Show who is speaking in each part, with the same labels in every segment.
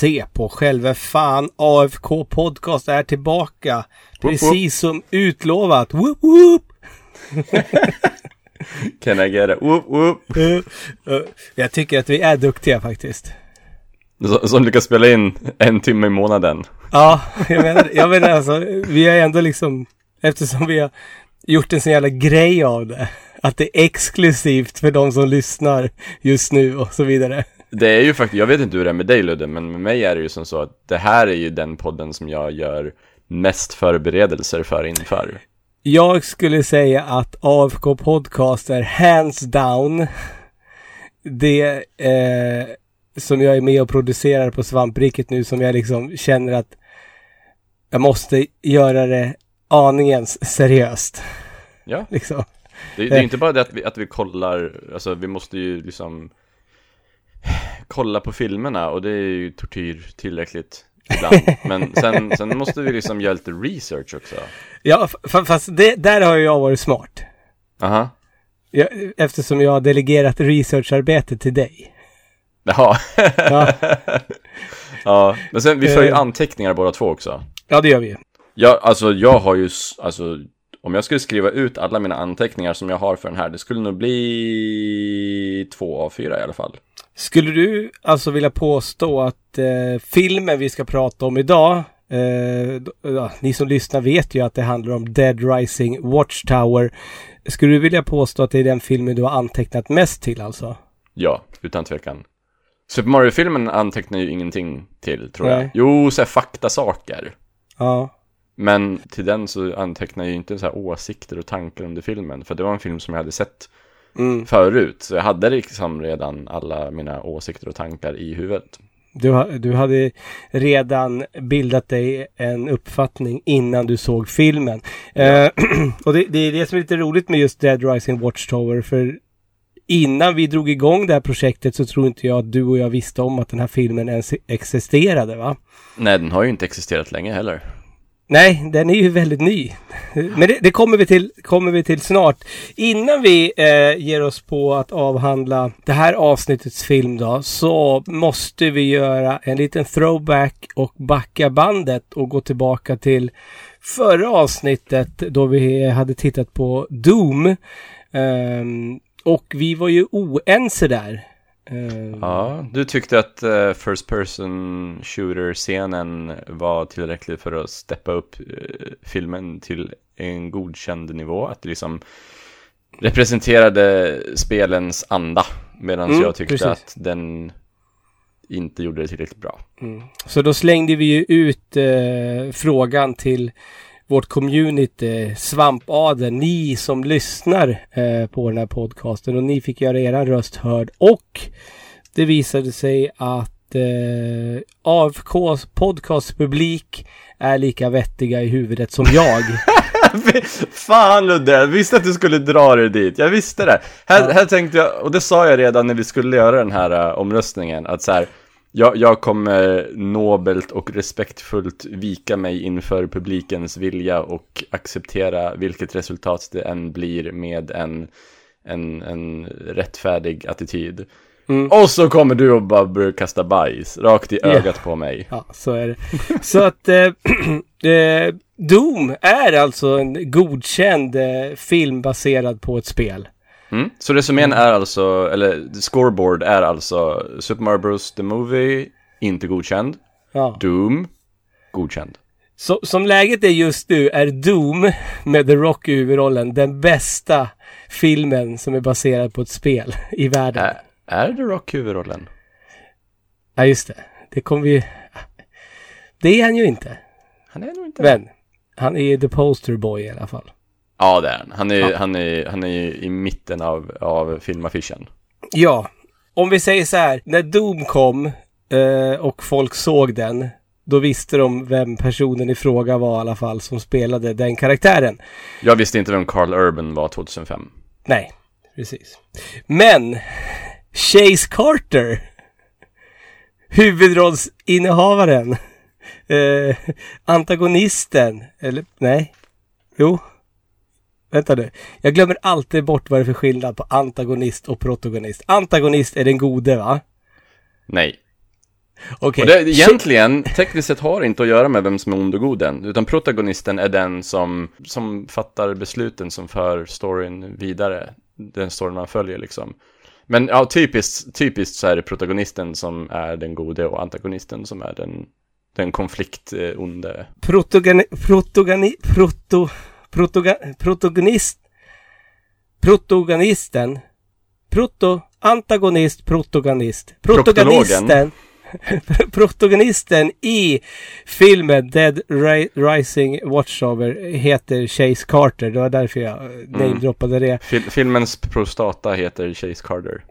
Speaker 1: Se på själva fan AFK Podcast är tillbaka. Precis som utlovat. Woop woop!
Speaker 2: Can I get it? Whoop, whoop.
Speaker 1: Uh, uh, jag tycker att vi är duktiga faktiskt.
Speaker 2: Som- Som lyckas spela in en timme i månaden.
Speaker 1: Ja, jag menar, jag menar alltså, vi har ändå liksom, eftersom vi har gjort en sån jävla grej av det. Att det är exklusivt för de som lyssnar just nu och så vidare.
Speaker 2: Det är ju faktiskt, jag vet inte hur det är med dig Ludde, men med mig är det ju som så att det här är ju den podden som jag gör mest förberedelser för inför.
Speaker 1: Jag skulle säga att AFK Podcast är hands down det eh, som jag är med och producerar på Svampriket nu som jag liksom känner att jag måste göra det aningens seriöst.
Speaker 2: Ja,
Speaker 1: Liksom.
Speaker 2: det, det är ju inte bara det att vi, att vi kollar, alltså vi måste ju liksom kolla på filmerna och det är ju tortyr tillräckligt ibland. Men sen, sen måste vi liksom göra lite research också.
Speaker 1: Ja, fast det, där har jag varit smart.
Speaker 2: Aha.
Speaker 1: Jag, eftersom jag har delegerat researcharbete till dig.
Speaker 2: Jaha.
Speaker 1: Ja.
Speaker 2: ja, men sen vi för ju
Speaker 1: Eh.
Speaker 2: anteckningar båda två också.
Speaker 1: Ja, det gör vi.
Speaker 2: Ja, alltså jag har ju, alltså om jag skulle skriva ut alla mina anteckningar som jag har för den här, det skulle nog bli två av fyra i alla fall.
Speaker 1: Skulle du alltså vilja påstå att eh, filmen vi ska prata om idag, eh, ja, ni som lyssnar vet ju att det handlar om Dead Rising Watchtower. Skulle du vilja påstå att det är den filmen du har antecknat mest till alltså?
Speaker 2: Ja, utan tvekan. Super Mario-filmen antecknar ju ingenting till, tror jag.
Speaker 1: Nej.
Speaker 2: Jo, så här faktasaker.
Speaker 1: Ja.
Speaker 2: Men till den så antecknar jag ju inte så här åsikter och tankar under filmen. För det var en film som jag hade sett
Speaker 1: Mm.
Speaker 2: förut. Så jag hade liksom redan alla mina åsikter och tankar i huvudet.
Speaker 1: Du, du hade redan bildat dig en uppfattning innan du såg filmen. Eh, och det, det är det som är lite roligt med just Dead Rising Watchtower. För innan vi drog igång det här projektet så tror inte jag att du och jag visste om att den här filmen ens existerade va?
Speaker 2: Nej, den har ju inte existerat länge heller.
Speaker 1: Nej, den är ju väldigt ny. Men det, det kommer, vi till, kommer vi till snart. Innan vi eh, ger oss på att avhandla det här avsnittets film då, så måste vi göra en liten throwback och backa bandet och gå tillbaka till förra avsnittet då vi hade tittat på Doom. Ehm, och vi var ju oense där. Ehm,
Speaker 2: Ja, du tyckte att eh, First Person Shooter-scenen var tillräcklig för att steppa upp eh, filmen till en godkänd nivå. Att det liksom representerade spelens anda. Medan
Speaker 1: Mm,
Speaker 2: jag tyckte
Speaker 1: precis.
Speaker 2: att den inte gjorde det tillräckligt bra.
Speaker 1: Så då slängde vi ju ut frågan till vårt community, Svampaden, ni som lyssnar eh, på den här podcasten och ni fick göra er röst hörd och det visade sig att eh, AFKs podcastpublik är lika vettiga i huvudet som jag.
Speaker 2: Fan Ludde, jag visste att du skulle dra dig dit. Jag visste det. Här, här tänkte jag, och det sa jag redan när vi skulle göra den här uh, omröstningen, att så här, jag, jag kommer nobelt och respektfullt vika mig inför publikens vilja och acceptera vilket resultat det än blir med en, en, en rättfärdig attityd.
Speaker 1: Mm.
Speaker 2: Och så kommer du och bara börjar kasta bajs rakt i
Speaker 1: Ja.
Speaker 2: ögat på mig.
Speaker 1: Ja, så är det. Så att eh, eh, Doom är alltså en godkänd eh, film baserad på ett spel.
Speaker 2: Mm. Så resumén är alltså, eller scoreboard är alltså Super Mario Bros. The Movie, inte godkänd.
Speaker 1: Ja.
Speaker 2: Doom, godkänd.
Speaker 1: Så, som läget är just nu är Doom med The Rock i huvudrollen den bästa filmen som är baserad på ett spel i världen.
Speaker 2: Är, är The Rock huvudrollen?
Speaker 1: Ja, just det. Det kommer vi... Det är han ju inte.
Speaker 2: Han är nog inte
Speaker 1: Men han är the poster boy i alla fall.
Speaker 2: Ja, det är han. Han är,
Speaker 1: Ja.
Speaker 2: han är, han är i mitten av, av filmaffischen.
Speaker 1: Ja, om vi säger så här. När Doom kom eh, och folk såg den, då visste de vem personen i fråga var i alla fall som spelade den karaktären.
Speaker 2: Jag visste inte vem Carl Urban var 2005.
Speaker 1: Nej, precis. Men Chase Carter, huvudrollsinnehavaren, eh, antagonisten, eller nej, jo, vänta nu. Jag glömmer alltid bort vad det är för skillnad på antagonist och protagonist. Antagonist är den gode va?
Speaker 2: Nej.
Speaker 1: Okej.
Speaker 2: Och det, egentligen, tekniskt sett har det inte att göra med vem som är ond och god än, utan protagonisten är den som, som fattar besluten som för storyn vidare. Den storyn man följer liksom. Men ja, typiskt, typiskt så är det protagonisten som är den gode och antagonisten som är den, den konfliktonde.
Speaker 1: Protogani, protogani, proto, protagonist, protagonisten, proto, antagonist, protagonist, protagonisten, protagonisten i filmen Dead Ri- Rising Watchover heter Chase Carter. Det var därför jag mm. namedroppade det.
Speaker 2: Fil filmens prostata heter Chase Carter.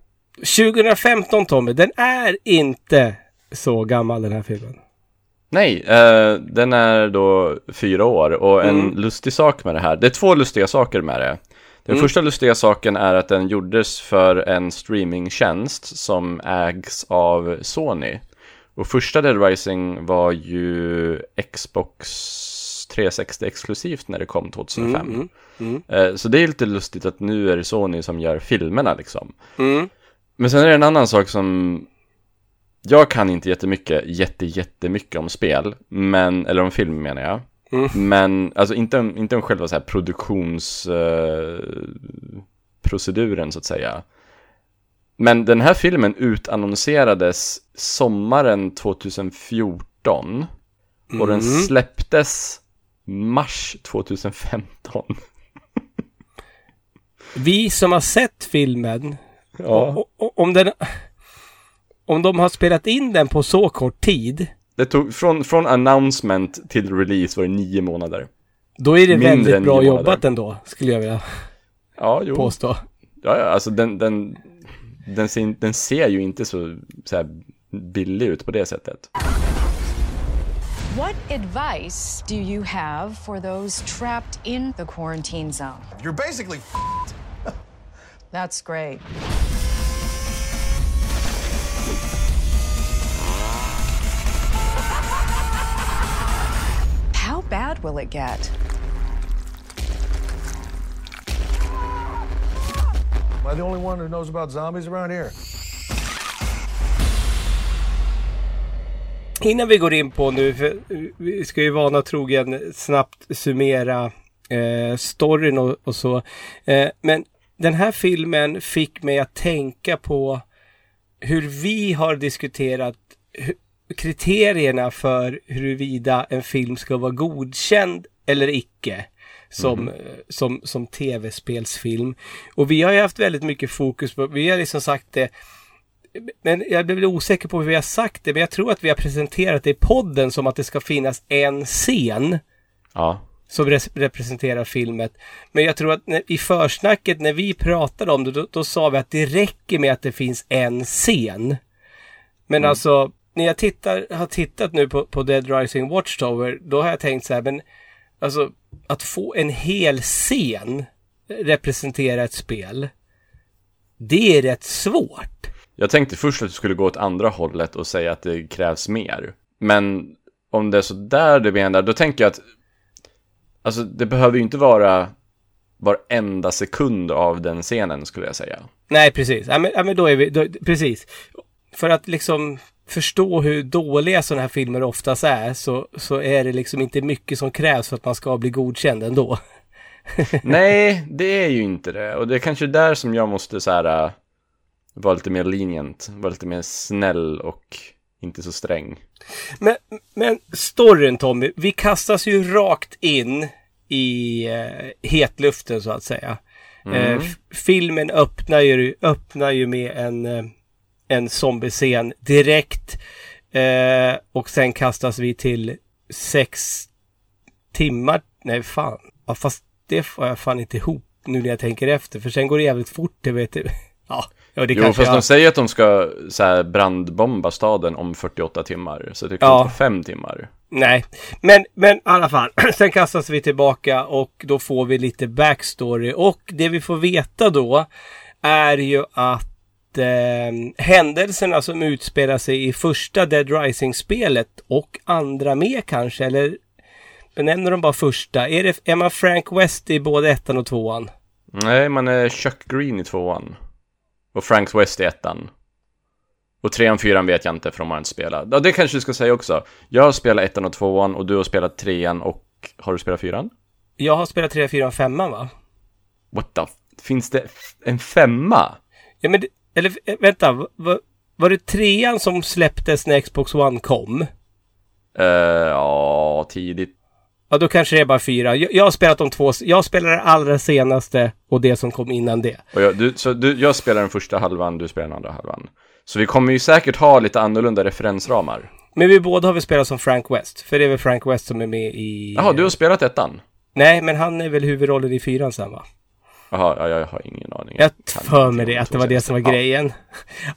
Speaker 1: 2015 Tommy, den är inte så gammal den här filmen.
Speaker 2: Nej, eh, den är då fyra år och en mm. lustig sak med det här, det är två lustiga saker med det. Den mm. första lustiga saken är att den gjordes för en streamingtjänst som ägs av Sony. Och första Dead Rising var ju Xbox 360 exklusivt när det kom 2005. Mm, mm, mm. Eh, så det är lite lustigt att nu är det Sony som gör filmerna liksom. Mm. Men sen är det en annan sak som jag kan inte jättemycket, jätte, jättemycket om spel, men, eller om film menar jag. Mm. Men, alltså inte, inte om själva så här produktionsproceduren eh, så att säga. Men den här filmen utannonserades sommaren 2014 och den mm. släpptes mars 2015.
Speaker 1: Vi som har sett filmen, ja. om, den, om de har spelat in den på så kort tid.
Speaker 2: Det tog, från, från announcement till release var det nio månader.
Speaker 1: Då är det Mindre väldigt bra jobbat ändå, skulle jag vilja ja, jo. påstå.
Speaker 2: Ja, ja, alltså den, den, den, ser, den ser ju inte så, så här billig ut på det sättet. What advice do you have for those trapped in the quarantine zone? You're basically That's great. Bad will it get? Am I the only one who knows about zombies around here?
Speaker 1: Innan vi går in på nu, för vi ska ju vana trogen snabbt summera eh, storyn och, och så. Eh, men den här filmen fick mig att tänka på hur vi har diskuterat kriterierna för huruvida en film ska vara godkänd eller icke som, mm. som, som tv-spelsfilm. Och vi har ju haft väldigt mycket fokus på, vi har liksom sagt det, men jag blir osäker på hur vi har sagt det, men jag tror att vi har presenterat det i podden som att det ska finnas en scen.
Speaker 2: Ja.
Speaker 1: Som representerar filmet. Men jag tror att när, i försnacket när vi pratade om det, då, då, sa vi att det räcker med att det finns en scen. Men mm. alltså, när jag tittar, har tittat nu på, på Dead Rising Watchtower, då har jag tänkt så här, men alltså att få en hel scen representera ett spel, det är rätt svårt.
Speaker 2: Jag tänkte först att du skulle gå åt andra hållet och säga att det krävs mer. Men om det är så där du menar, då tänker jag att Alltså det behöver ju inte vara varenda sekund av den scenen skulle jag säga.
Speaker 1: Nej, precis. Ja, men, ja, men då är vi, då, precis. För att liksom förstå hur dåliga sådana här filmer oftast är så, så är det liksom inte mycket som krävs för att man ska bli godkänd ändå.
Speaker 2: Nej, det är ju inte det. Och det är kanske där som jag måste så här uh, vara lite mer lenient, vara lite mer snäll och inte så sträng.
Speaker 1: Men, men storyn Tommy, vi kastas ju rakt in i uh, hetluften så att säga. Mm. Uh, filmen öppnar ju, öppnar ju med en en zombiescen direkt. Eh, och sen kastas vi till sex timmar. Nej, fan. Ja, fast det får jag fan inte ihop nu när jag tänker efter. För sen går det jävligt fort, det vet du. Ja, ja det
Speaker 2: jo, fast jag... de säger att de ska så här, brandbomba staden om 48 timmar. Så det kan ja. ta fem timmar.
Speaker 1: Nej, men, men i alla fall. Sen kastas vi tillbaka och då får vi lite backstory. Och det vi får veta då är ju att eh, händelserna som utspelar sig i första Dead Rising-spelet och andra med kanske, eller benämner de bara första? Är, det, är man Frank West i både ettan och tvåan?
Speaker 2: Nej, man är Chuck Green i tvåan. Och Frank West i ettan. Och trean, fyran vet jag inte för de har inte spelat. Ja, det kanske du ska säga också. Jag har spelat ettan och tvåan och du har spelat trean och har du spelat fyran?
Speaker 1: Jag har spelat 3, 4 och 5 va?
Speaker 2: What the... Finns det en femma?
Speaker 1: Ja men, det- eller eh, vänta, var, var det trean som släpptes när Xbox One kom?
Speaker 2: Eh, ja, tidigt.
Speaker 1: Ja, då kanske det är bara fyra. Jag, jag har spelat de två, jag spelar det allra senaste och det som kom innan det.
Speaker 2: Och jag, du, så du, jag spelar den första halvan, du spelar den andra halvan. Så vi kommer ju säkert ha lite annorlunda referensramar.
Speaker 1: Men vi båda har väl spelat som Frank West, för det är väl Frank West som är med i...
Speaker 2: Jaha, du har spelat ettan?
Speaker 1: Nej, men han är väl huvudrollen i fyran sen va?
Speaker 2: Jaha, ja, jag har ingen aning.
Speaker 1: Jag för mig det,
Speaker 2: de
Speaker 1: att det var det som var grejen.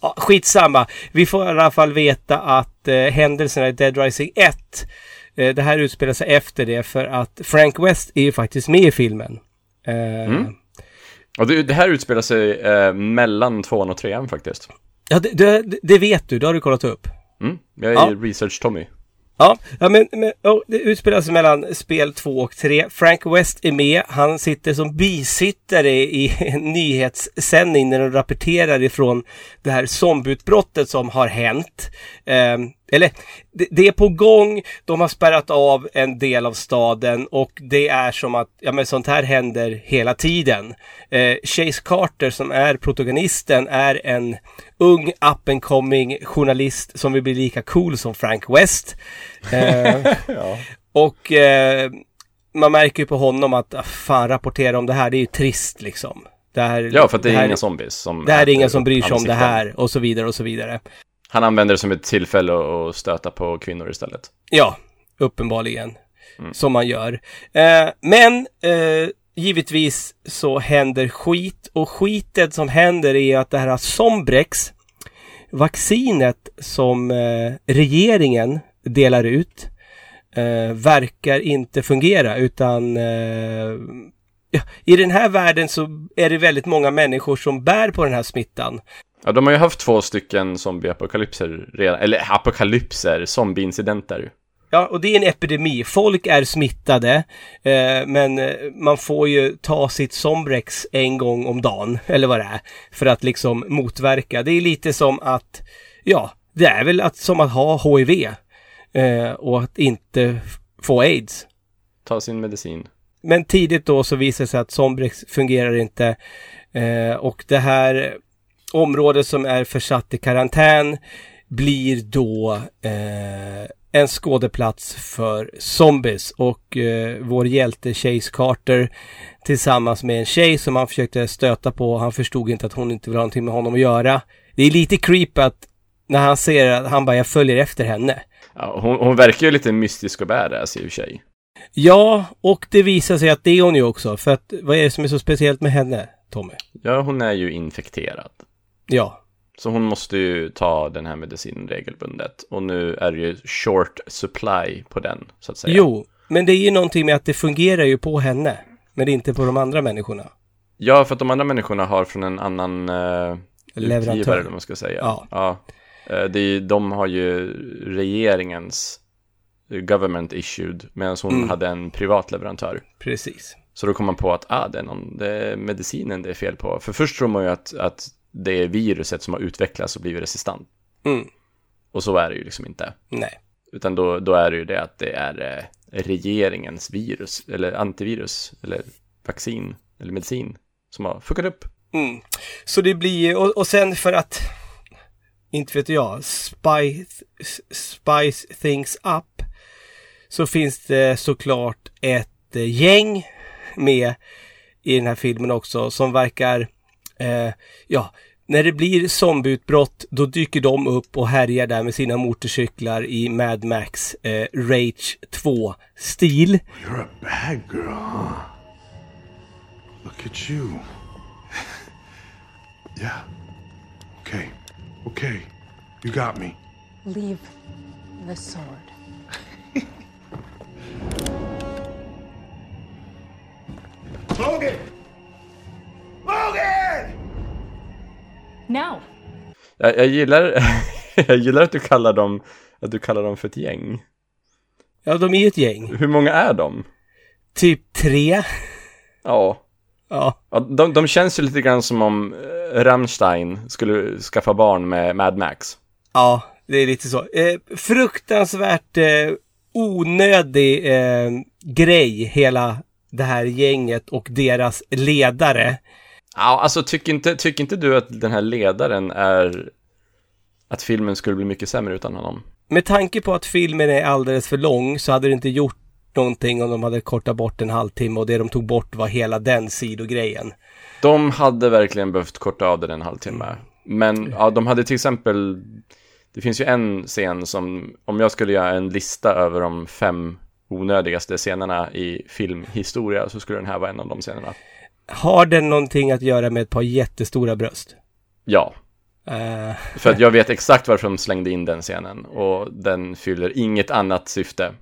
Speaker 1: Ja, skitsamma. Vi får i alla fall veta att eh, händelserna i Dead Rising 1, eh, det här utspelar sig efter det för att Frank West är ju faktiskt med i filmen. Eh,
Speaker 2: Mm. Och det, det här utspelar sig eh, mellan tvåan och trean faktiskt.
Speaker 1: Ja, det, det, det vet du, det har du kollat upp.
Speaker 2: Mm, jag är
Speaker 1: Ja.
Speaker 2: research-Tommy.
Speaker 1: Ja, ja men, men oh, det utspelar sig mellan spel 2 och 3. Frank West är med. Han sitter som bisittare i en nyhetssändning när de rapporterar ifrån det här zombieutbrottet som har hänt. Eh, eller, det, det är på gång. De har spärrat av en del av staden och det är som att, ja men sånt här händer hela tiden. Eh, Chase Carter som är protagonisten är en ung up and coming journalist som vill bli lika cool som Frank West. Eh,
Speaker 2: Ja.
Speaker 1: och eh, man märker ju på honom att ah, fan rapportera om det här, det är ju trist liksom. Det här,
Speaker 2: ja, för att det är
Speaker 1: här,
Speaker 2: inga zombies som
Speaker 1: Det här är ingen som bryr sig om det här och så vidare och så vidare.
Speaker 2: Han använder det som ett tillfälle att stöta på kvinnor istället.
Speaker 1: Ja, uppenbarligen.
Speaker 2: Mm.
Speaker 1: Som man gör. Eh, men eh, givetvis så händer skit och skitet som händer är att det här Sombrex, vaccinet som eh, regeringen delar ut, eh, verkar inte fungera utan eh, ja, i den här världen så är det väldigt många människor som bär på den här smittan.
Speaker 2: Ja, de har ju haft två stycken zombieapokalypser redan, eller apokalypser, zombieincidenter.
Speaker 1: Ja, och det är en epidemi. Folk är smittade, eh, men eh, man får ju ta sitt Sombrex en gång om dagen, eller vad det är, för att liksom motverka. Det är lite som att, ja, det är väl att, som att ha HIV eh, och att inte få AIDS.
Speaker 2: Ta sin medicin.
Speaker 1: Men tidigt då så visar det sig att Sombrex fungerar inte eh, och det här området som är försatt i karantän blir då eh, en skådeplats för zombies och eh, vår hjälte Chase Carter tillsammans med en tjej som han försökte stöta på. Han förstod inte att hon inte vill ha någonting med honom att göra. Det är lite creep att när han ser att han bara jag följer efter henne.
Speaker 2: Ja, hon, hon verkar ju lite mystisk och badass i och för sig.
Speaker 1: Ja, och det visar sig att det är hon ju också. För att vad är det som är så speciellt med henne, Tommy?
Speaker 2: Ja, hon är ju infekterad.
Speaker 1: Ja,
Speaker 2: Så hon måste ju ta den här medicinen regelbundet. Och nu är det ju short supply på den, så att säga.
Speaker 1: jo, men det är ju någonting med att det fungerar ju på henne. Men inte på de andra människorna.
Speaker 2: Ja, för att de andra människorna har från en annan uh,
Speaker 1: Leverantör.
Speaker 2: utgivare, eller man ska säga.
Speaker 1: Ja.
Speaker 2: ja. Eh, det är, de har ju regeringens government issued, medan hon
Speaker 1: Mm.
Speaker 2: hade en privat leverantör.
Speaker 1: Precis.
Speaker 2: Så då kom man på att ah, det, är någon, det är medicinen det är fel på. För först tror man ju att, att det är viruset som har utvecklats och blivit resistant.
Speaker 1: Mm.
Speaker 2: Och så är det ju liksom inte.
Speaker 1: Nej.
Speaker 2: Utan då, då är det ju det att det är eh, regeringens virus, eller antivirus, eller vaccin, eller medicin som har fuckat upp.
Speaker 1: Mm. Så det blir och, och sen för att inte vet jag, spice, spice things up så finns det såklart ett eh, gäng med i den här filmen också som verkar, eh, ja, när det blir zombieutbrott då dyker de upp och härjar där med sina motorcyklar i Mad Max eh, Rage 2-stil.
Speaker 3: You're a bad girl, huh? Look at you. yeah. Okay. Okay. You got me.
Speaker 4: Leave the sword.
Speaker 3: Logan! Logan!
Speaker 4: Now!
Speaker 2: Jag, jag gillar, jag gillar att du kallar dem, att du kallar dem för ett gäng.
Speaker 1: Ja, de är ett gäng.
Speaker 2: Hur många är de?
Speaker 1: Typ tre.
Speaker 2: Ja,
Speaker 1: Ja.
Speaker 2: Ja, de, de känns ju lite grann som om eh, Rammstein skulle skaffa barn med Mad Max.
Speaker 1: Ja, det är lite så. Eh, fruktansvärt eh, onödig eh, grej, hela det här gänget och deras ledare.
Speaker 2: Ja, alltså tycker inte, tycker inte du att den här ledaren är... Att filmen skulle bli mycket sämre utan honom?
Speaker 1: Med tanke på att filmen är alldeles för lång så hade det inte gjort någonting om de hade kortat bort en halvtimme och det de tog bort var hela den sidogrejen.
Speaker 2: De hade verkligen behövt korta av den en halvtimme. Men ja, de hade till exempel... Det finns ju en scen som, om jag skulle göra en lista över de fem onödigaste scenerna i filmhistoria så skulle den här vara en av de scenerna.
Speaker 1: Har den någonting att göra med ett par jättestora bröst?
Speaker 2: Ja,
Speaker 1: Eh,
Speaker 2: för att jag vet exakt varför de slängde in den scenen och den fyller inget annat syfte.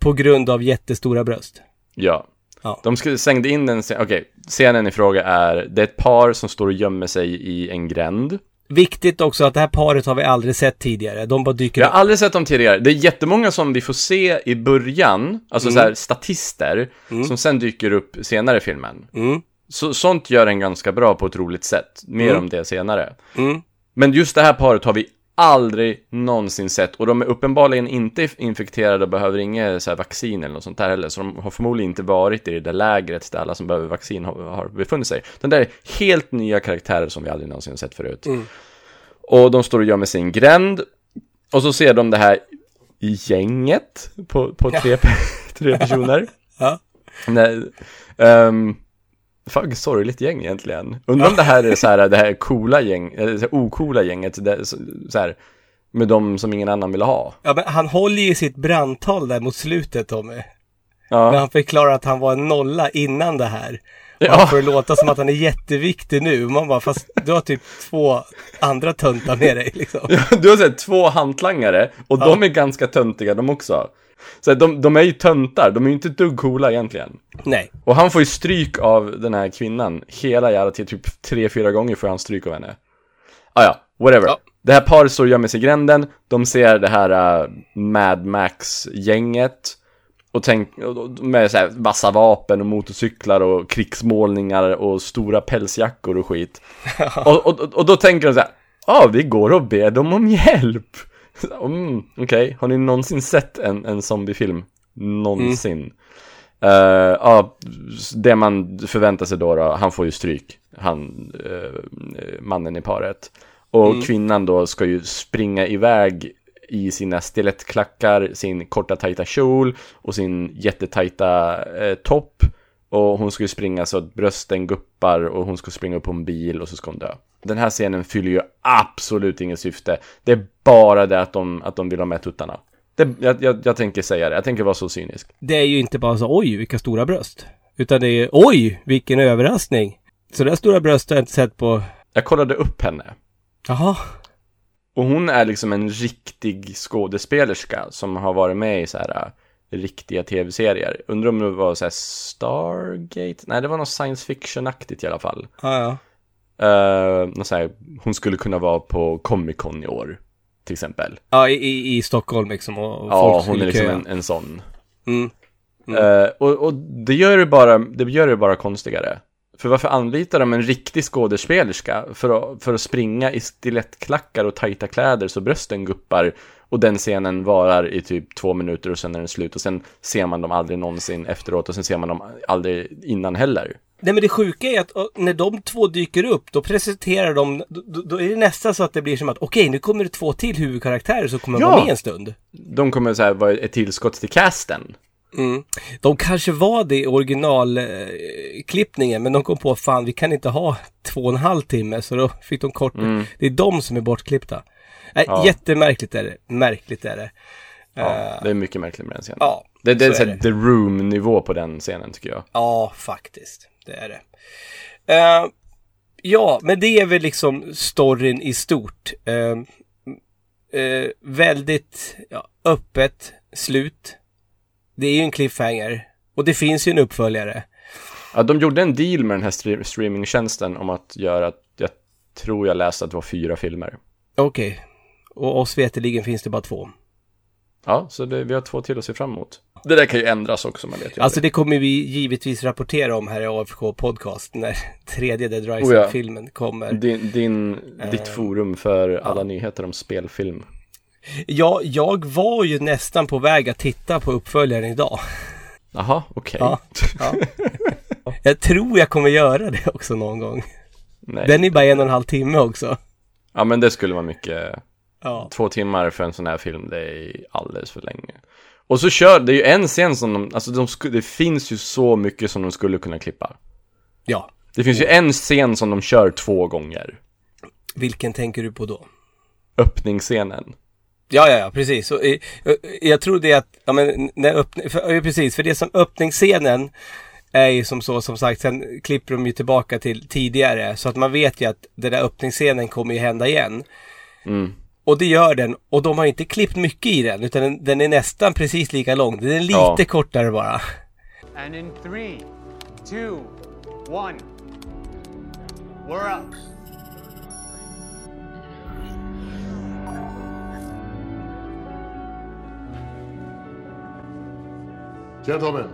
Speaker 1: på grund av jättestora bröst.
Speaker 2: Ja.
Speaker 1: Ja.
Speaker 2: De slängde in den, scen- okej, scenen i fråga är, det är ett par som står och gömmer sig i en gränd.
Speaker 1: Viktigt också att det här paret har vi aldrig sett tidigare. De bara dyker
Speaker 2: Jag
Speaker 1: upp.
Speaker 2: har aldrig sett dem tidigare. Det är jättemånga som vi får se i början, alltså så här statister, som sen dyker upp senare i filmen.
Speaker 1: Mm.
Speaker 2: Så, sånt gör en ganska bra på ett roligt sätt. Mer om det senare.
Speaker 1: Mm.
Speaker 2: Men just det här paret har vi aldrig någonsin sett och de är uppenbarligen inte infekterade och behöver inget så här vaccin eller något sånt där heller. Så de har förmodligen inte varit i det där lägret där alla som behöver vaccin har, har befunnit sig. Den där är helt nya karaktärer som vi aldrig någonsin sett förut. Och de står och gömmer sig i en gränd. Och så ser de det här gänget på, på tre, tre personer.
Speaker 1: Ja.
Speaker 2: Nej, um, Fan, sorgligt gäng egentligen. Undrar om det här är så här, det här coola gäng, så här ocoola gänget, det, så, så här, med de som ingen annan vill ha.
Speaker 1: Ja, men han håller ju sitt brandtal där mot slutet Tommy. När
Speaker 2: Ja,
Speaker 1: han förklarar att han var en nolla innan det här. Och
Speaker 2: Ja.
Speaker 1: han får det låta som att han är jätteviktig nu. Man bara, fast du har typ två andra töntar med dig liksom.
Speaker 2: du har sett två hantlangare och de är ganska töntiga de också. Så de, de är ju töntar, de är ju inte ett dugg coola egentligen.
Speaker 1: Nej.
Speaker 2: Och han får ju stryk av den här kvinnan hela jävla tiden, typ tre, fyra gånger får han stryk av henne. Ah, ja, whatever.
Speaker 1: Ja.
Speaker 2: Det här paret står och gömmer sig i gränden, de ser det här uh, Mad Max-gänget och tänk, med så här vassa vapen och motorcyklar och krigsmålningar och stora pälsjackor och skit. och, och, och då tänker de så här, ja, ah, vi går och ber dem om hjälp. Mm, Okej, har ni någonsin sett en, en zombiefilm? Någonsin? Eh, Ja, det man förväntar sig då, då han får ju stryk, han, eh, mannen i paret. Och kvinnan då ska ju springa iväg i sina stilettklackar, sin korta tajta kjol och sin jättetajta eh, topp. Och hon ska ju springa så att brösten guppar och hon ska springa upp på en bil och så ska hon dö. Den här scenen fyller ju absolut inget syfte. Det är bara det att de, att de vill ha med tuttarna. Det, jag, jag, jag tänker säga det, jag tänker vara så cynisk.
Speaker 1: Det är ju inte bara så oj vilka stora bröst. Utan det är oj vilken överraskning. Så där stora bröst har jag inte sett på...
Speaker 2: Jag kollade upp henne.
Speaker 1: Jaha.
Speaker 2: Och hon är liksom en riktig skådespelerska som har varit med i så här äh, riktiga tv-serier. Undrar om det var så här Stargate? Nej, det var något science fiction-aktigt i alla fall.
Speaker 1: Ja, ja.
Speaker 2: Uh, här, hon skulle kunna vara på Comic Con i år, till exempel.
Speaker 1: Ja, i, i, Stockholm liksom. Och och
Speaker 2: Ja, hon är liksom en, en sån.
Speaker 1: Mm.
Speaker 2: Eh, och, och det gör det bara, det gör det bara konstigare. För varför anlitar de en riktig skådespelerska för att, för att springa i stilettklackar och tajta kläder så brösten guppar och den scenen varar i typ två minuter och sen är den slut och sen ser man dem aldrig någonsin efteråt och sen ser man dem aldrig innan heller.
Speaker 1: Nej men det sjuka är att när de två dyker upp då presenterar de, då, då är det nästan så att det blir som att okej nu kommer det två till huvudkaraktärer som kommer
Speaker 2: Ja.
Speaker 1: vara med en stund.
Speaker 2: De kommer så här vara ett tillskott till casten.
Speaker 1: Mm. De kanske var det i originalklippningen men de kom på fan vi kan inte ha två och en halv timme så då fick de kort Det är de som är bortklippta. Nej,
Speaker 2: Ja.
Speaker 1: Jättemärkligt är det. Märkligt är det.
Speaker 2: Ja, det är mycket märkligt med den scenen.
Speaker 1: Ja,
Speaker 2: det, det är
Speaker 1: så
Speaker 2: så
Speaker 1: är det.
Speaker 2: The Room-nivå på den scenen tycker jag.
Speaker 1: Ja, faktiskt. Det är det. Eh, ja, men det är väl liksom storyn i stort. Eh, eh, väldigt ja, öppet slut. Det är ju en cliffhanger. Och det finns ju en uppföljare.
Speaker 2: Ja, de gjorde en deal med den här stream- streamingtjänsten om att göra, jag tror jag läste att det var fyra filmer.
Speaker 1: Okej. Och oss veterligen finns det bara två.
Speaker 2: Ja, så det, vi har två till att se fram emot. Det där kan ju ändras också, man vet ju
Speaker 1: Alltså det kommer vi givetvis rapportera om här i AFK Podcast när tredje Dead
Speaker 2: Oh ja.
Speaker 1: Rising-filmen kommer.
Speaker 2: Din, din,
Speaker 1: Eh,
Speaker 2: ditt forum för alla nyheter om spelfilm.
Speaker 1: Ja, jag var ju nästan på väg att titta på uppföljaren idag.
Speaker 2: Jaha, okej.
Speaker 1: Ja, ja. Jag tror jag kommer göra det också någon gång.
Speaker 2: Nej.
Speaker 1: Den är bara en och en halv timme också.
Speaker 2: Ja, men det skulle vara mycket.
Speaker 1: Ja,
Speaker 2: Två timmar för en sån här film, det är alldeles för länge. Och så kör, det är ju en scen som de, alltså de sku, det finns ju så mycket som de skulle kunna klippa.
Speaker 1: ja.
Speaker 2: Det finns ju en scen som de kör två gånger.
Speaker 1: Vilken tänker du på då?
Speaker 2: Öppningsscenen.
Speaker 1: Ja, ja, ja, precis. Och, eh, eh, jag tror det att, ja men, när öppning, för, precis, för det som öppningsscenen är ju som så, som sagt, sen klipper de ju tillbaka till tidigare. Så att man vet ju att den där öppningsscenen kommer ju hända igen.
Speaker 2: Mm.
Speaker 1: Och det gör den. Och de har inte klippt mycket i den, utan den, den är nästan precis lika lång. Den är lite
Speaker 2: Ja.
Speaker 1: kortare bara.
Speaker 5: And in three, two, one, we're up.
Speaker 3: Gentlemen,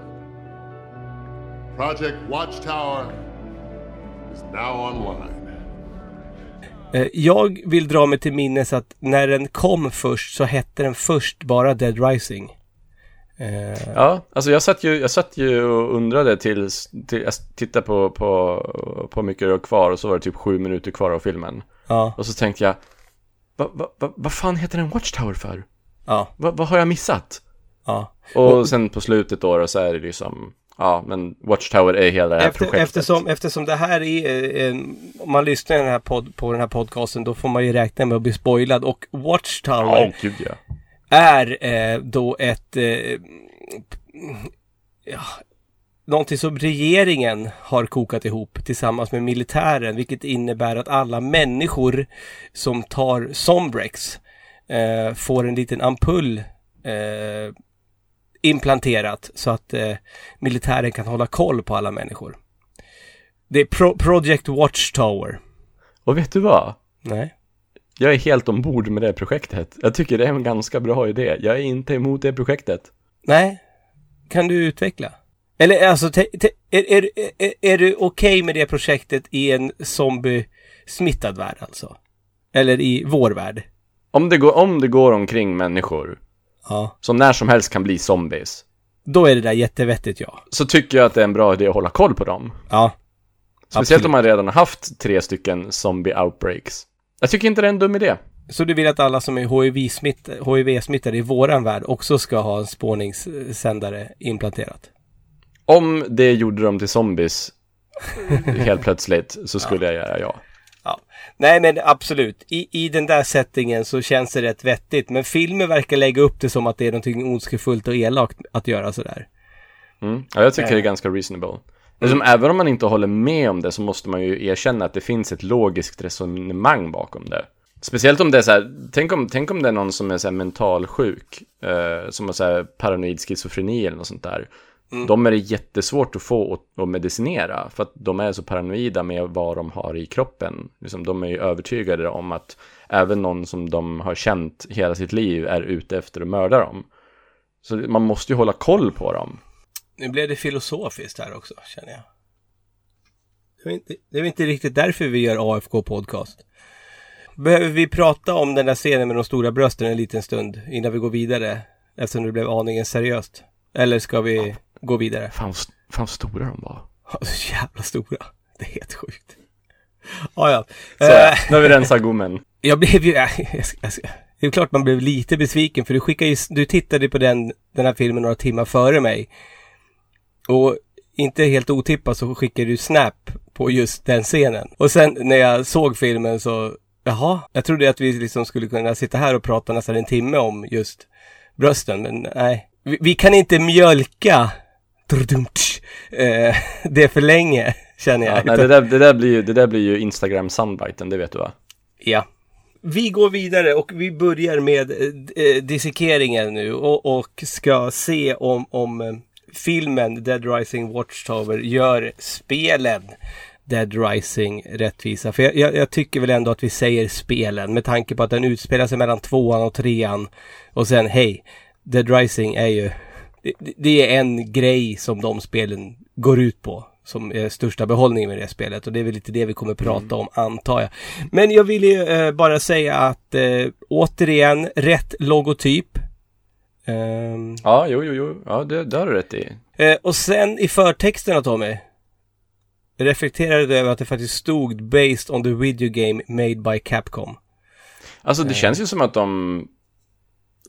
Speaker 3: Project Watchtower is now online.
Speaker 1: Eh, Jag vill dra mig till minnes att när den kom först så hette den först bara Dead Rising. Eh,
Speaker 2: Ja, alltså jag satt ju, jag satt ju och undrade tills, till, jag tittade på, på, på hur mycket det var kvar och så var det typ sju minuter kvar av filmen.
Speaker 1: ja,
Speaker 2: Och så tänkte jag, vad va, va, vad fan heter den Watchtower för?
Speaker 1: ja,
Speaker 2: Vad vad har jag missat?
Speaker 1: ja.
Speaker 2: Och sen på slutet då, då så är det liksom, ja men Watchtower är hela det här
Speaker 1: Efter,
Speaker 2: projektet.
Speaker 1: eftersom, eftersom det här är, eh, om man lyssnar den här podd, på den här podcasten då får man ju räkna med att bli spoilad och Watchtower
Speaker 2: Ja, gud ja.
Speaker 1: är eh, då ett eh, ja, någonting som regeringen har kokat ihop tillsammans med militären vilket innebär att alla människor som tar Sombrex eh, får en liten ampull eh, implanterat så att eh, militären kan hålla koll på alla människor. Det är Pro- Project Watchtower.
Speaker 2: Och vet du vad?
Speaker 1: Nej.
Speaker 2: Jag är helt ombord med det projektet. Jag tycker det är en ganska bra idé. Jag är inte emot det projektet.
Speaker 1: Nej. Kan du utveckla? Eller alltså, är, är, är, är du okej med det projektet i en zombie-smittad värld alltså? Eller i vår värld?
Speaker 2: Om det, går, om det går omkring människor
Speaker 1: Ja.
Speaker 2: som när som helst kan bli zombies,
Speaker 1: Då är det där jättevettigt ja.
Speaker 2: så tycker jag att det är en bra idé att hålla koll på dem.
Speaker 1: Ja.
Speaker 2: Speciellt
Speaker 1: Absolut.
Speaker 2: om man redan har haft tre stycken zombie outbreaks. Jag tycker inte det är en dum idé.
Speaker 1: Så du vill att alla som är HIV-smittade, HIV-smittade i våran värld också ska ha en spårningssändare implanterat?
Speaker 2: Om det gjorde dem till zombies helt plötsligt så skulle jag göra ja.
Speaker 1: Nej men absolut. I, I den där settingen så känns det rätt vettigt. Men filmen verkar lägga upp det som att det är någonting ondskefullt och elakt att göra sådär.
Speaker 2: Mm. Ja, jag tycker det är ganska reasonable. Liksom, även om man inte håller med om det så måste man ju erkänna att det finns ett logiskt resonemang bakom det. Speciellt om det är så här, tänk om, tänk om det är någon som är så här mentalsjuk, eh, som har så här paranoid schizofreni eller något sånt där. De är det jättesvårt att få att, att medicinera för att de är så paranoida med vad de har i kroppen. Liksom, de är ju övertygade om att även någon som de har känt hela sitt liv är ute efter att mörda dem. Så man måste ju hålla koll på dem.
Speaker 1: Nu blev det filosofiskt här också, känner jag. Det är inte, det är inte riktigt därför vi gör AFK Podcast. Behöver vi prata om den där scenen med de stora brösten en liten stund innan vi går vidare? Eftersom det blev aningen seriöst. Eller ska vi gå vidare?
Speaker 2: Fan, fan stora de var.
Speaker 1: Så jävla stora. Det är helt sjukt. Ja, ja.
Speaker 2: Så,
Speaker 1: Eh,
Speaker 2: nu har vi rensat gommen.
Speaker 1: Jag blev ju... Ska, det är klart man blev lite besviken för du skickade ju, Du tittade på den, den här filmen några timmar före mig. Och inte helt otippat så skickade du snap på just den scenen. Och sen när jag såg filmen så... Jaha, jag trodde att vi liksom skulle kunna sitta här och prata nästan en timme om just brösten, men nej. Vi, vi kan inte mjölka eh, det för länge, känner jag.
Speaker 2: Ja, nej, det, där, det, där blir ju, det där blir ju Instagram soundbiten, det vet du va?
Speaker 1: Ja. Vi går vidare och vi börjar med eh, eh, dissekeringen nu och, och ska se om, om eh, filmen Dead Rising Watchtower gör spelen Dead Rising rättvisa. För jag, jag, jag tycker väl ändå att vi säger spelen med tanke på att den utspelar sig mellan tvåan och trean. Och sen hej, Dead Rising är ju det, det- är en grej som de spelen går ut på. Som är största behållningen med det spelet. Och det är väl lite det vi kommer prata om, antar jag. Men jag vill ju eh, bara säga att eh, återigen, rätt logotyp. Ehm,
Speaker 2: Ja, jo, jo, jo. Ja, det, det har du rätt i.
Speaker 1: Eh, och sen i förtexterna Tommy. Reflekterade du över att det faktiskt stod Based on the video game made by Capcom.
Speaker 2: Alltså det känns ju som att de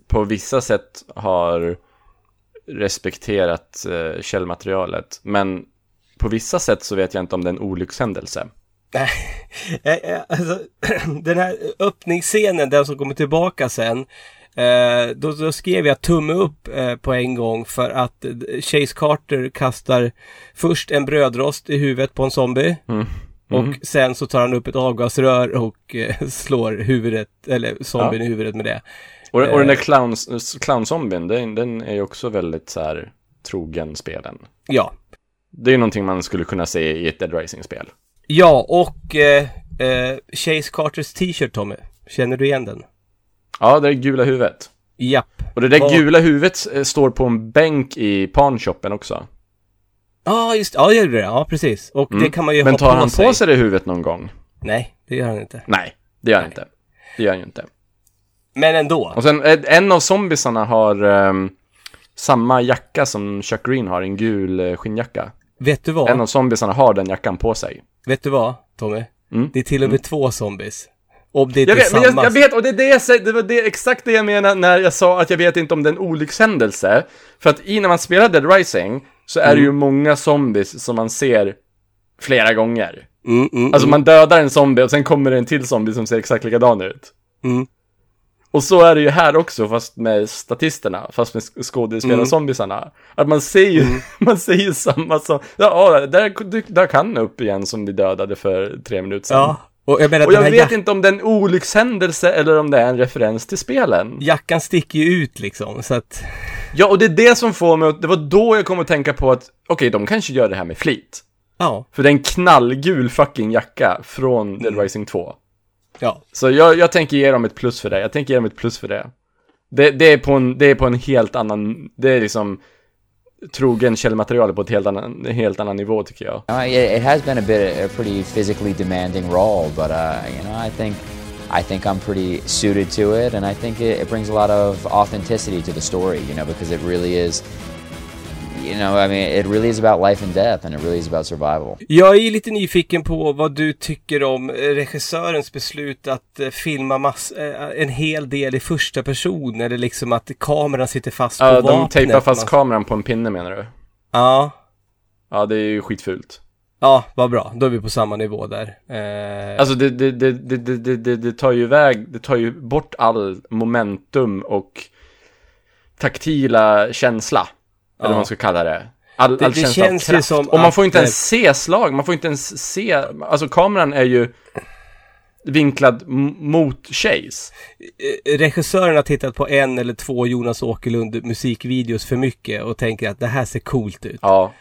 Speaker 2: på vissa sätt har respekterat eh, källmaterialet. Men på vissa sätt så vet jag inte om det är en olyckshändelse.
Speaker 1: Eh, eh, alltså, den här öppningsscenen, den som kommer tillbaka sen. Eh, då, då skrev jag tumme upp eh, på en gång för att eh, Chase Carter kastar först en brödrost i huvudet på en zombie.
Speaker 2: Mm.
Speaker 1: Och sen så tar han upp ett avgasrör och eh, slår huvudet, eller zombien
Speaker 2: Ja.
Speaker 1: i huvudet med det.
Speaker 2: Och, och den där
Speaker 1: Eh.
Speaker 2: clowns, clownzombien, den, den är ju också väldigt så här trogen spelen.
Speaker 1: Ja,
Speaker 2: Det är ju någonting man skulle kunna se i ett Dead Rising-spel.
Speaker 1: Ja, och eh, eh, Chase Carters t-shirt Tommy. Känner du igen den?
Speaker 2: Ja, det är gula huvudet.
Speaker 1: Japp.
Speaker 2: Och det där
Speaker 1: Vad-
Speaker 2: gula huvudet eh, står på en bänk i panshoppen också.
Speaker 1: Ja, just Ja, det gör det. Ja, precis. Och det kan man ju
Speaker 2: Mm. Men
Speaker 1: ha
Speaker 2: tar
Speaker 1: på
Speaker 2: han
Speaker 1: sig.
Speaker 2: på sig det huvudet någon gång?
Speaker 1: Nej, det gör han inte.
Speaker 2: Nej, det gör han inte. Det gör han ju inte.
Speaker 1: Men ändå.
Speaker 2: Och sen, eh, en av zombisarna har ehm, samma jacka som Chuck Green har, en gul eh, skinnjacka.
Speaker 1: Vet du vad?
Speaker 2: En av zombisarna har den jackan på sig.
Speaker 1: Vet du vad, Tommy?
Speaker 2: Mm.
Speaker 1: Det är till och med två zombies. Om det inte
Speaker 2: Jag
Speaker 1: är
Speaker 2: vet,
Speaker 1: samma.
Speaker 2: jag, jag vet, och det, är det, jag, säger- det var det, exakt det jag menade när jag sa att jag vet inte om det är en olyckshändelse. För att i när man spelar Dead Rising så är det ju många zombies som man ser flera gånger.
Speaker 1: Mm, mm,
Speaker 2: Alltså man dödar en zombie och sen kommer det en till zombie som ser exakt likadan ut.
Speaker 1: Mm.
Speaker 2: Och så är det ju här också, fast med statisterna, fast med sk- skådespelarzombisarna. Att man ser ju, man ser ju samma som, ja, där, där kan upp igen som vi dödade för tre minuter sedan.
Speaker 1: Ja, och jag menar
Speaker 2: Och jag vet
Speaker 1: jack-
Speaker 2: inte om det är en olyckshändelse eller om det är en referens till spelen.
Speaker 1: jackan sticker ju ut liksom. Så att,
Speaker 2: Ja, och det är det som får mig att, det var då jag kom att tänka på att, okej, de kanske gör det här med flit.
Speaker 1: ja,
Speaker 2: För det är en knallgul fucking jacka från Dead Rising 2.
Speaker 1: Ja.
Speaker 2: Så jag, jag tänker ge dem ett plus för det, jag tänker ge dem ett plus för det. Det, det, är, på en, det är på en helt annan, det är liksom trogen källmaterial på ett helt annan, helt annan nivå tycker jag.
Speaker 6: Uh, it, it has been a bit a pretty physically demanding role, but uh, you know, I think I think I'm pretty suited to it, and I think it, it brings a lot of authenticity to the story. You know, because it really is. You know, I mean, it really is about life and death, and it really is about survival.
Speaker 1: Jag är lite nyfiken på vad du tycker om eh, regissörens beslut att eh, filma mass, eh, en hel del i första person. Eller liksom att kameran sitter fast på
Speaker 2: Ja,
Speaker 1: vapnet.
Speaker 2: de tejpar fast kameran på en pinne menar du?
Speaker 1: Ja,
Speaker 2: Ja, det är ju skitfult.
Speaker 1: ja, vad bra. Då är vi på samma nivå där. Eh,
Speaker 2: Alltså det, det, det, det, det, det tar ju iväg, det tar ju bort all momentum och taktila känsla. Eller vad man ska kalla det. All,
Speaker 1: Det-
Speaker 2: all
Speaker 1: det känns ju som
Speaker 2: Och man får inte ens
Speaker 1: eh,
Speaker 2: se slag, man får inte ens se, alltså kameran är ju vinklad mot Chase.
Speaker 1: eh, regissören har tittat på en eller två Jonas Åkerlund musikvideos för mycket och tänker att det här ser coolt ut.
Speaker 2: Ja.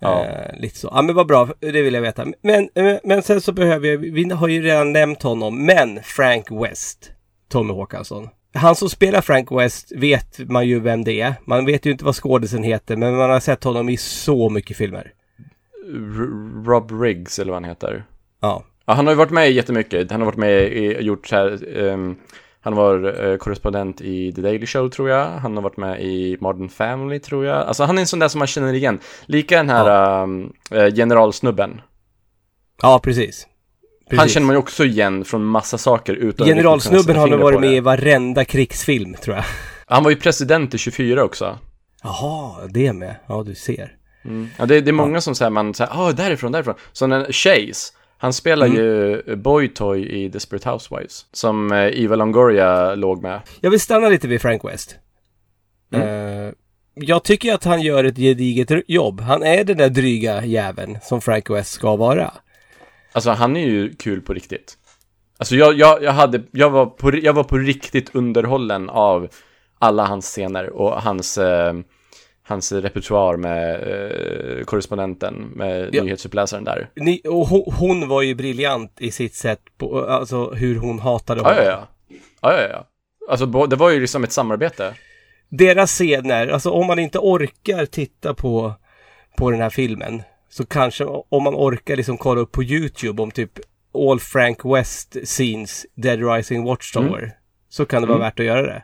Speaker 2: Ja.
Speaker 1: Eh, lite så. Ja men vad bra, det vill jag veta. Men, eh, men sen så behöver jag, vi har ju redan nämnt honom, men Frank West, Tommy Håkansson. Han som spelar Frank West vet man ju vem det är. Man vet ju inte vad skådisen heter, men man har sett honom i så mycket filmer.
Speaker 2: R- Rob Riggs eller vad han heter.
Speaker 1: Ja.
Speaker 2: Ja, han har ju varit med jättemycket. Han har varit med i, gjort så här, ehm, han var eh, korrespondent i The Daily Show tror jag. Han har varit med i Modern Family tror jag. Alltså han är en sån där som man känner igen. Lika den här ehm, eh, generalsnubben.
Speaker 1: Ja, precis.
Speaker 2: Han
Speaker 1: Precis.
Speaker 2: känner man ju också igen från massa saker utan
Speaker 1: Generalsnubben har nog varit med i varenda krigsfilm, tror jag.
Speaker 2: Han var ju president i 24 också.
Speaker 1: Jaha, det med. Ja, du ser.
Speaker 2: Ja, det, det är många som säger man säger, ah därifrån, därifrån. Så den Chase, han spelar
Speaker 1: Mm.
Speaker 2: ju Boy Toy i Desperate Housewives. Som eh, Eva Longoria låg med.
Speaker 1: Jag vill stanna lite vid Frank West. Eh, jag tycker att han gör ett gediget jobb. Han är den där dryga jäveln som Frank West ska vara.
Speaker 2: Alltså han är ju kul på riktigt. Alltså jag, jag, jag hade, jag var på, jag var på riktigt underhållen av alla hans scener och hans, eh, hans repertoar med eh, korrespondenten, med
Speaker 1: Ja.
Speaker 2: nyhetsuppläsaren där.
Speaker 1: Ni, och hon, hon var ju briljant i sitt sätt på, alltså hur hon hatade
Speaker 2: Ja,
Speaker 1: honom.
Speaker 2: ja, ja. Ja, ja, ja. Alltså bo- det var ju liksom ett samarbete.
Speaker 1: deras scener, alltså om man inte orkar titta på, på den här filmen. Så kanske om man orkar liksom kolla upp på YouTube om typ All Frank West scenes Dead Rising Watchtower. Så kan det vara värt att göra det.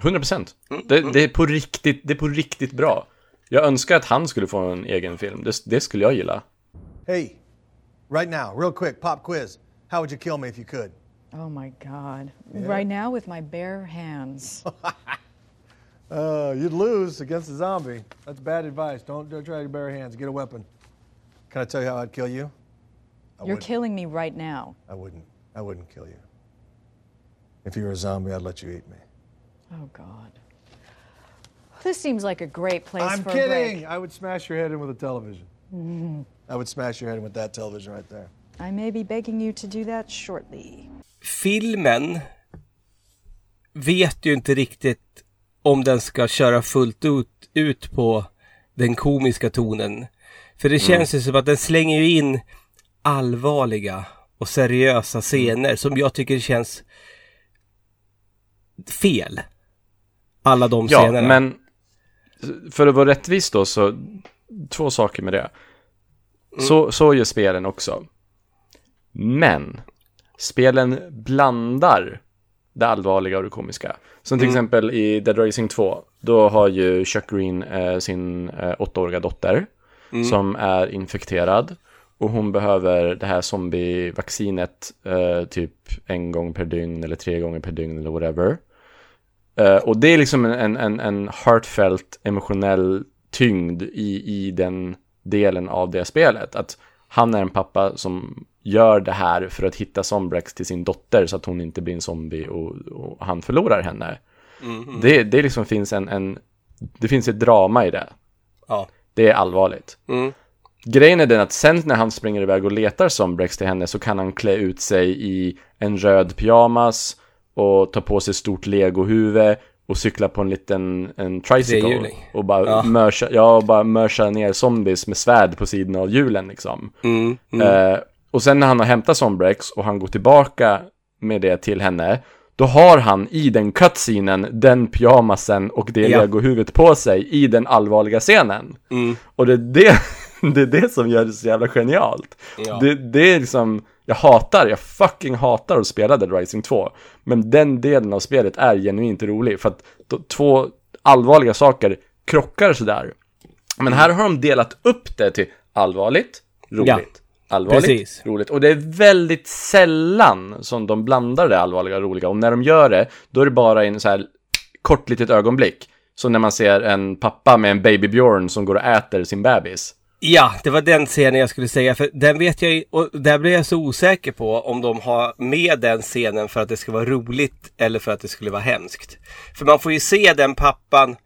Speaker 2: 100% det, det, är på riktigt, det är på riktigt bra. Jag önskar att han skulle få en egen film. Det, det skulle jag gilla.
Speaker 7: Hey, right now, real quick, pop quiz. How would you kill me if you could?
Speaker 4: Oh my god. Right now with my bare hands.
Speaker 7: Uh, you'd lose against a zombie. That's bad advice. Don't, don't try to bare hands. Get a weapon. Can I tell you how I'd kill you? I
Speaker 4: You're
Speaker 7: wouldn't.
Speaker 4: killing me right now.
Speaker 7: I wouldn't. I wouldn't kill you. If you were a zombie, I'd let you eat me.
Speaker 4: Oh god. This seems like a great place
Speaker 7: I'm
Speaker 4: for a
Speaker 7: kidding.
Speaker 4: break.
Speaker 7: I would smash your head in with a television. I would smash your head in with that television right there.
Speaker 4: I may be begging you to do that shortly.
Speaker 1: filmen vet ju inte riktigt om den ska köra fullt ut, ut på den komiska tonen. För det känns ju som att den slänger ju in allvarliga och seriösa scener som jag tycker känns fel. Alla de
Speaker 2: Ja,
Speaker 1: scenerna.
Speaker 2: men för att vara rättvis då så två saker med det. Så, så gör spelen också. Men spelen blandar det allvarliga och det komiska. Som till exempel i Dead Racing 2. Då har ju Chuck Green eh, sin eh, åttaåriga dotter som är infekterad. Och hon behöver det här zombievaccinet eh, typ en gång per dygn eller tre gånger per dygn eller whatever. Eh, och det är liksom en, en, en heartfelt emotionell tyngd i, i den delen av det spelet. Att han är en pappa som gör det här för att hitta Sombrex till sin dotter så att hon inte blir en zombie och, och han förlorar henne. Det, det liksom finns en, en, det finns ett drama i det.
Speaker 1: Ja.
Speaker 2: Det är allvarligt.
Speaker 1: Mm.
Speaker 2: Grejen är den att sen när han springer iväg och letar Sombrex till henne så kan han klä ut sig i en röd pyjamas och ta på sig stort legohuvud och cykla på en liten en tricycle och bara
Speaker 1: Ja.
Speaker 2: mörsa, ja, och bara mörsa ner zombies med svärd på sidan av hjulen liksom.
Speaker 1: Mm, mm.
Speaker 2: Eh, och sen när han har hämtat Sombrex och han går tillbaka med det till henne då har han i den cutscenen den pyjamasen och det
Speaker 1: Ja.
Speaker 2: legohuvudet på sig i den allvarliga scenen.
Speaker 1: Mm.
Speaker 2: Och det är det, det är det som gör det så jävla genialt.
Speaker 1: Ja.
Speaker 2: Det, det är liksom, jag hatar, jag fucking hatar att spela Dead Rising 2. Men den delen av spelet är genuint rolig för att två allvarliga saker krockar sådär. Men här har de delat upp det till allvarligt, roligt.
Speaker 1: Ja,
Speaker 2: Allvarligt,
Speaker 1: precis.
Speaker 2: roligt. Och det är väldigt sällan som de blandar det allvarliga och roliga. Och när de gör det, då är det bara en så här kort litet ögonblick. Så när man ser en pappa med en babybjörn som går och äter sin bebis.
Speaker 1: Ja, det var den scenen jag skulle säga. För den vet jag och där blir jag så osäker på om de har med den scenen för att det ska vara roligt eller för att det skulle vara hemskt. För man får ju se den pappan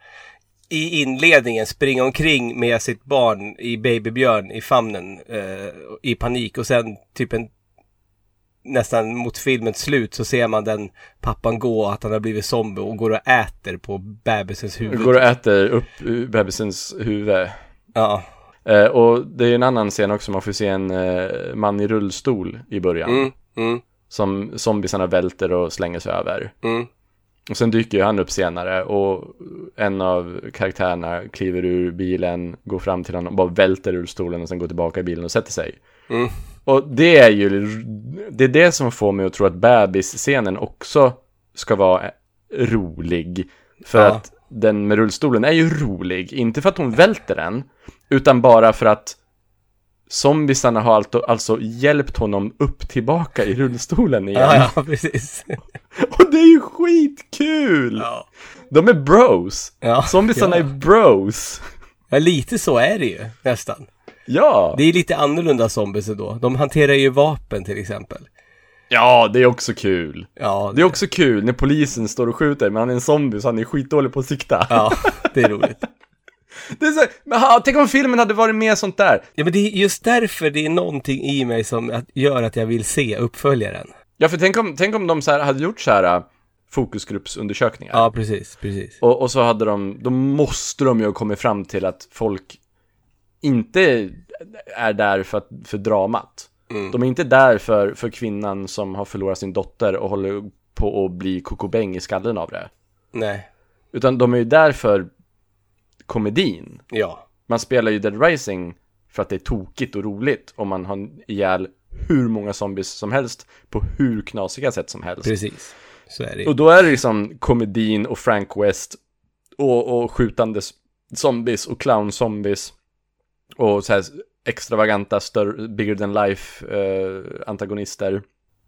Speaker 1: i inledningen springa omkring med sitt barn i babybjörn i famnen eh, i panik och sen typ en nästan mot filmens slut så ser man den pappan gå att han har blivit zombie och går och äter på bebisens huvud.
Speaker 2: Går och äter upp uh, bebisens huvud.
Speaker 1: Ja.
Speaker 2: Eh, och det är en annan scen också, man får se en eh, man i rullstol i början.
Speaker 1: Mm, mm,
Speaker 2: Som zombiesarna välter och slänger sig över.
Speaker 1: mm.
Speaker 2: Och sen dyker ju han upp senare och en av karaktärerna kliver ur bilen, går fram till honom och bara välter ur stolen och sen går tillbaka i bilen och sätter sig.
Speaker 1: Mm.
Speaker 2: Och det är ju, det är det som får mig att tro att bebisscenen också ska vara rolig. För
Speaker 1: Ja.
Speaker 2: att den med rullstolen är ju rolig, inte för att hon välter den, utan bara för att zombiesarna har alltså, hjälpt honom upp tillbaka i rullstolen igen.
Speaker 1: Ja, ja, precis.
Speaker 2: Och det är ju skitkul!
Speaker 1: Ja.
Speaker 2: De är bros!
Speaker 1: Ja,
Speaker 2: Zombiesarna
Speaker 1: ja.
Speaker 2: är bros!
Speaker 1: Ja, lite så är det ju nästan.
Speaker 2: Ja!
Speaker 1: Det är lite annorlunda zombies då. De hanterar ju vapen till exempel.
Speaker 2: Ja, det är också kul!
Speaker 1: Ja,
Speaker 2: Det är också kul när polisen står och skjuter, men han är en zombie så han är skitdålig på att sikta.
Speaker 1: ja det är roligt.
Speaker 2: Det är så, men ha, tänk om filmen hade varit mer sånt där.
Speaker 1: Ja, men det är just därför det är någonting i mig som gör att jag vill se uppföljaren.
Speaker 2: Ja, för tänk om, tänk om de så här hade gjort så här äh, fokusgruppsundersökningar.
Speaker 1: Ja, precis, precis.
Speaker 2: Och, och så hade de, då måste de ju ha kommit fram till att folk inte är där för, att, för dramat. De är inte där för, för kvinnan som har förlorat sin dotter och håller på att bli kokobäng i skallen av det.
Speaker 1: Nej.
Speaker 2: Utan de är ju där för komedin.
Speaker 1: Ja.
Speaker 2: Man spelar ju Dead Rising för att det är tokigt och roligt och man har ihjäl hur många zombies som helst på hur knasiga sätt som helst.
Speaker 1: Precis. Så är det.
Speaker 2: Och då är det liksom komedin och Frank West och, och skjutande zombies och clown-zombies och så här extravaganta, större, bigger than life eh, antagonister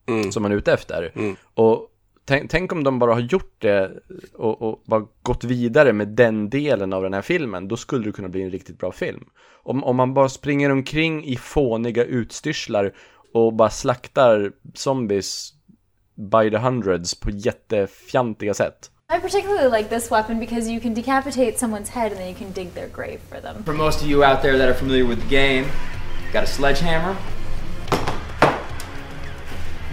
Speaker 1: Mm.
Speaker 2: som man är ute efter.
Speaker 1: Mm.
Speaker 2: Och tänk, tänk om de bara har gjort det och, och bara gått vidare med den delen av den här filmen, då skulle det kunna bli en riktigt bra film. Om, om man bara springer omkring i fåniga utstyrslar och bara slaktar zombies by the hundreds på jättefjantiga sätt.
Speaker 8: I particularly like this weapon because you can decapitate someone's head and then you can dig their grave for them.
Speaker 9: For most of you out there that are familiar with the game, got a sledgehammer.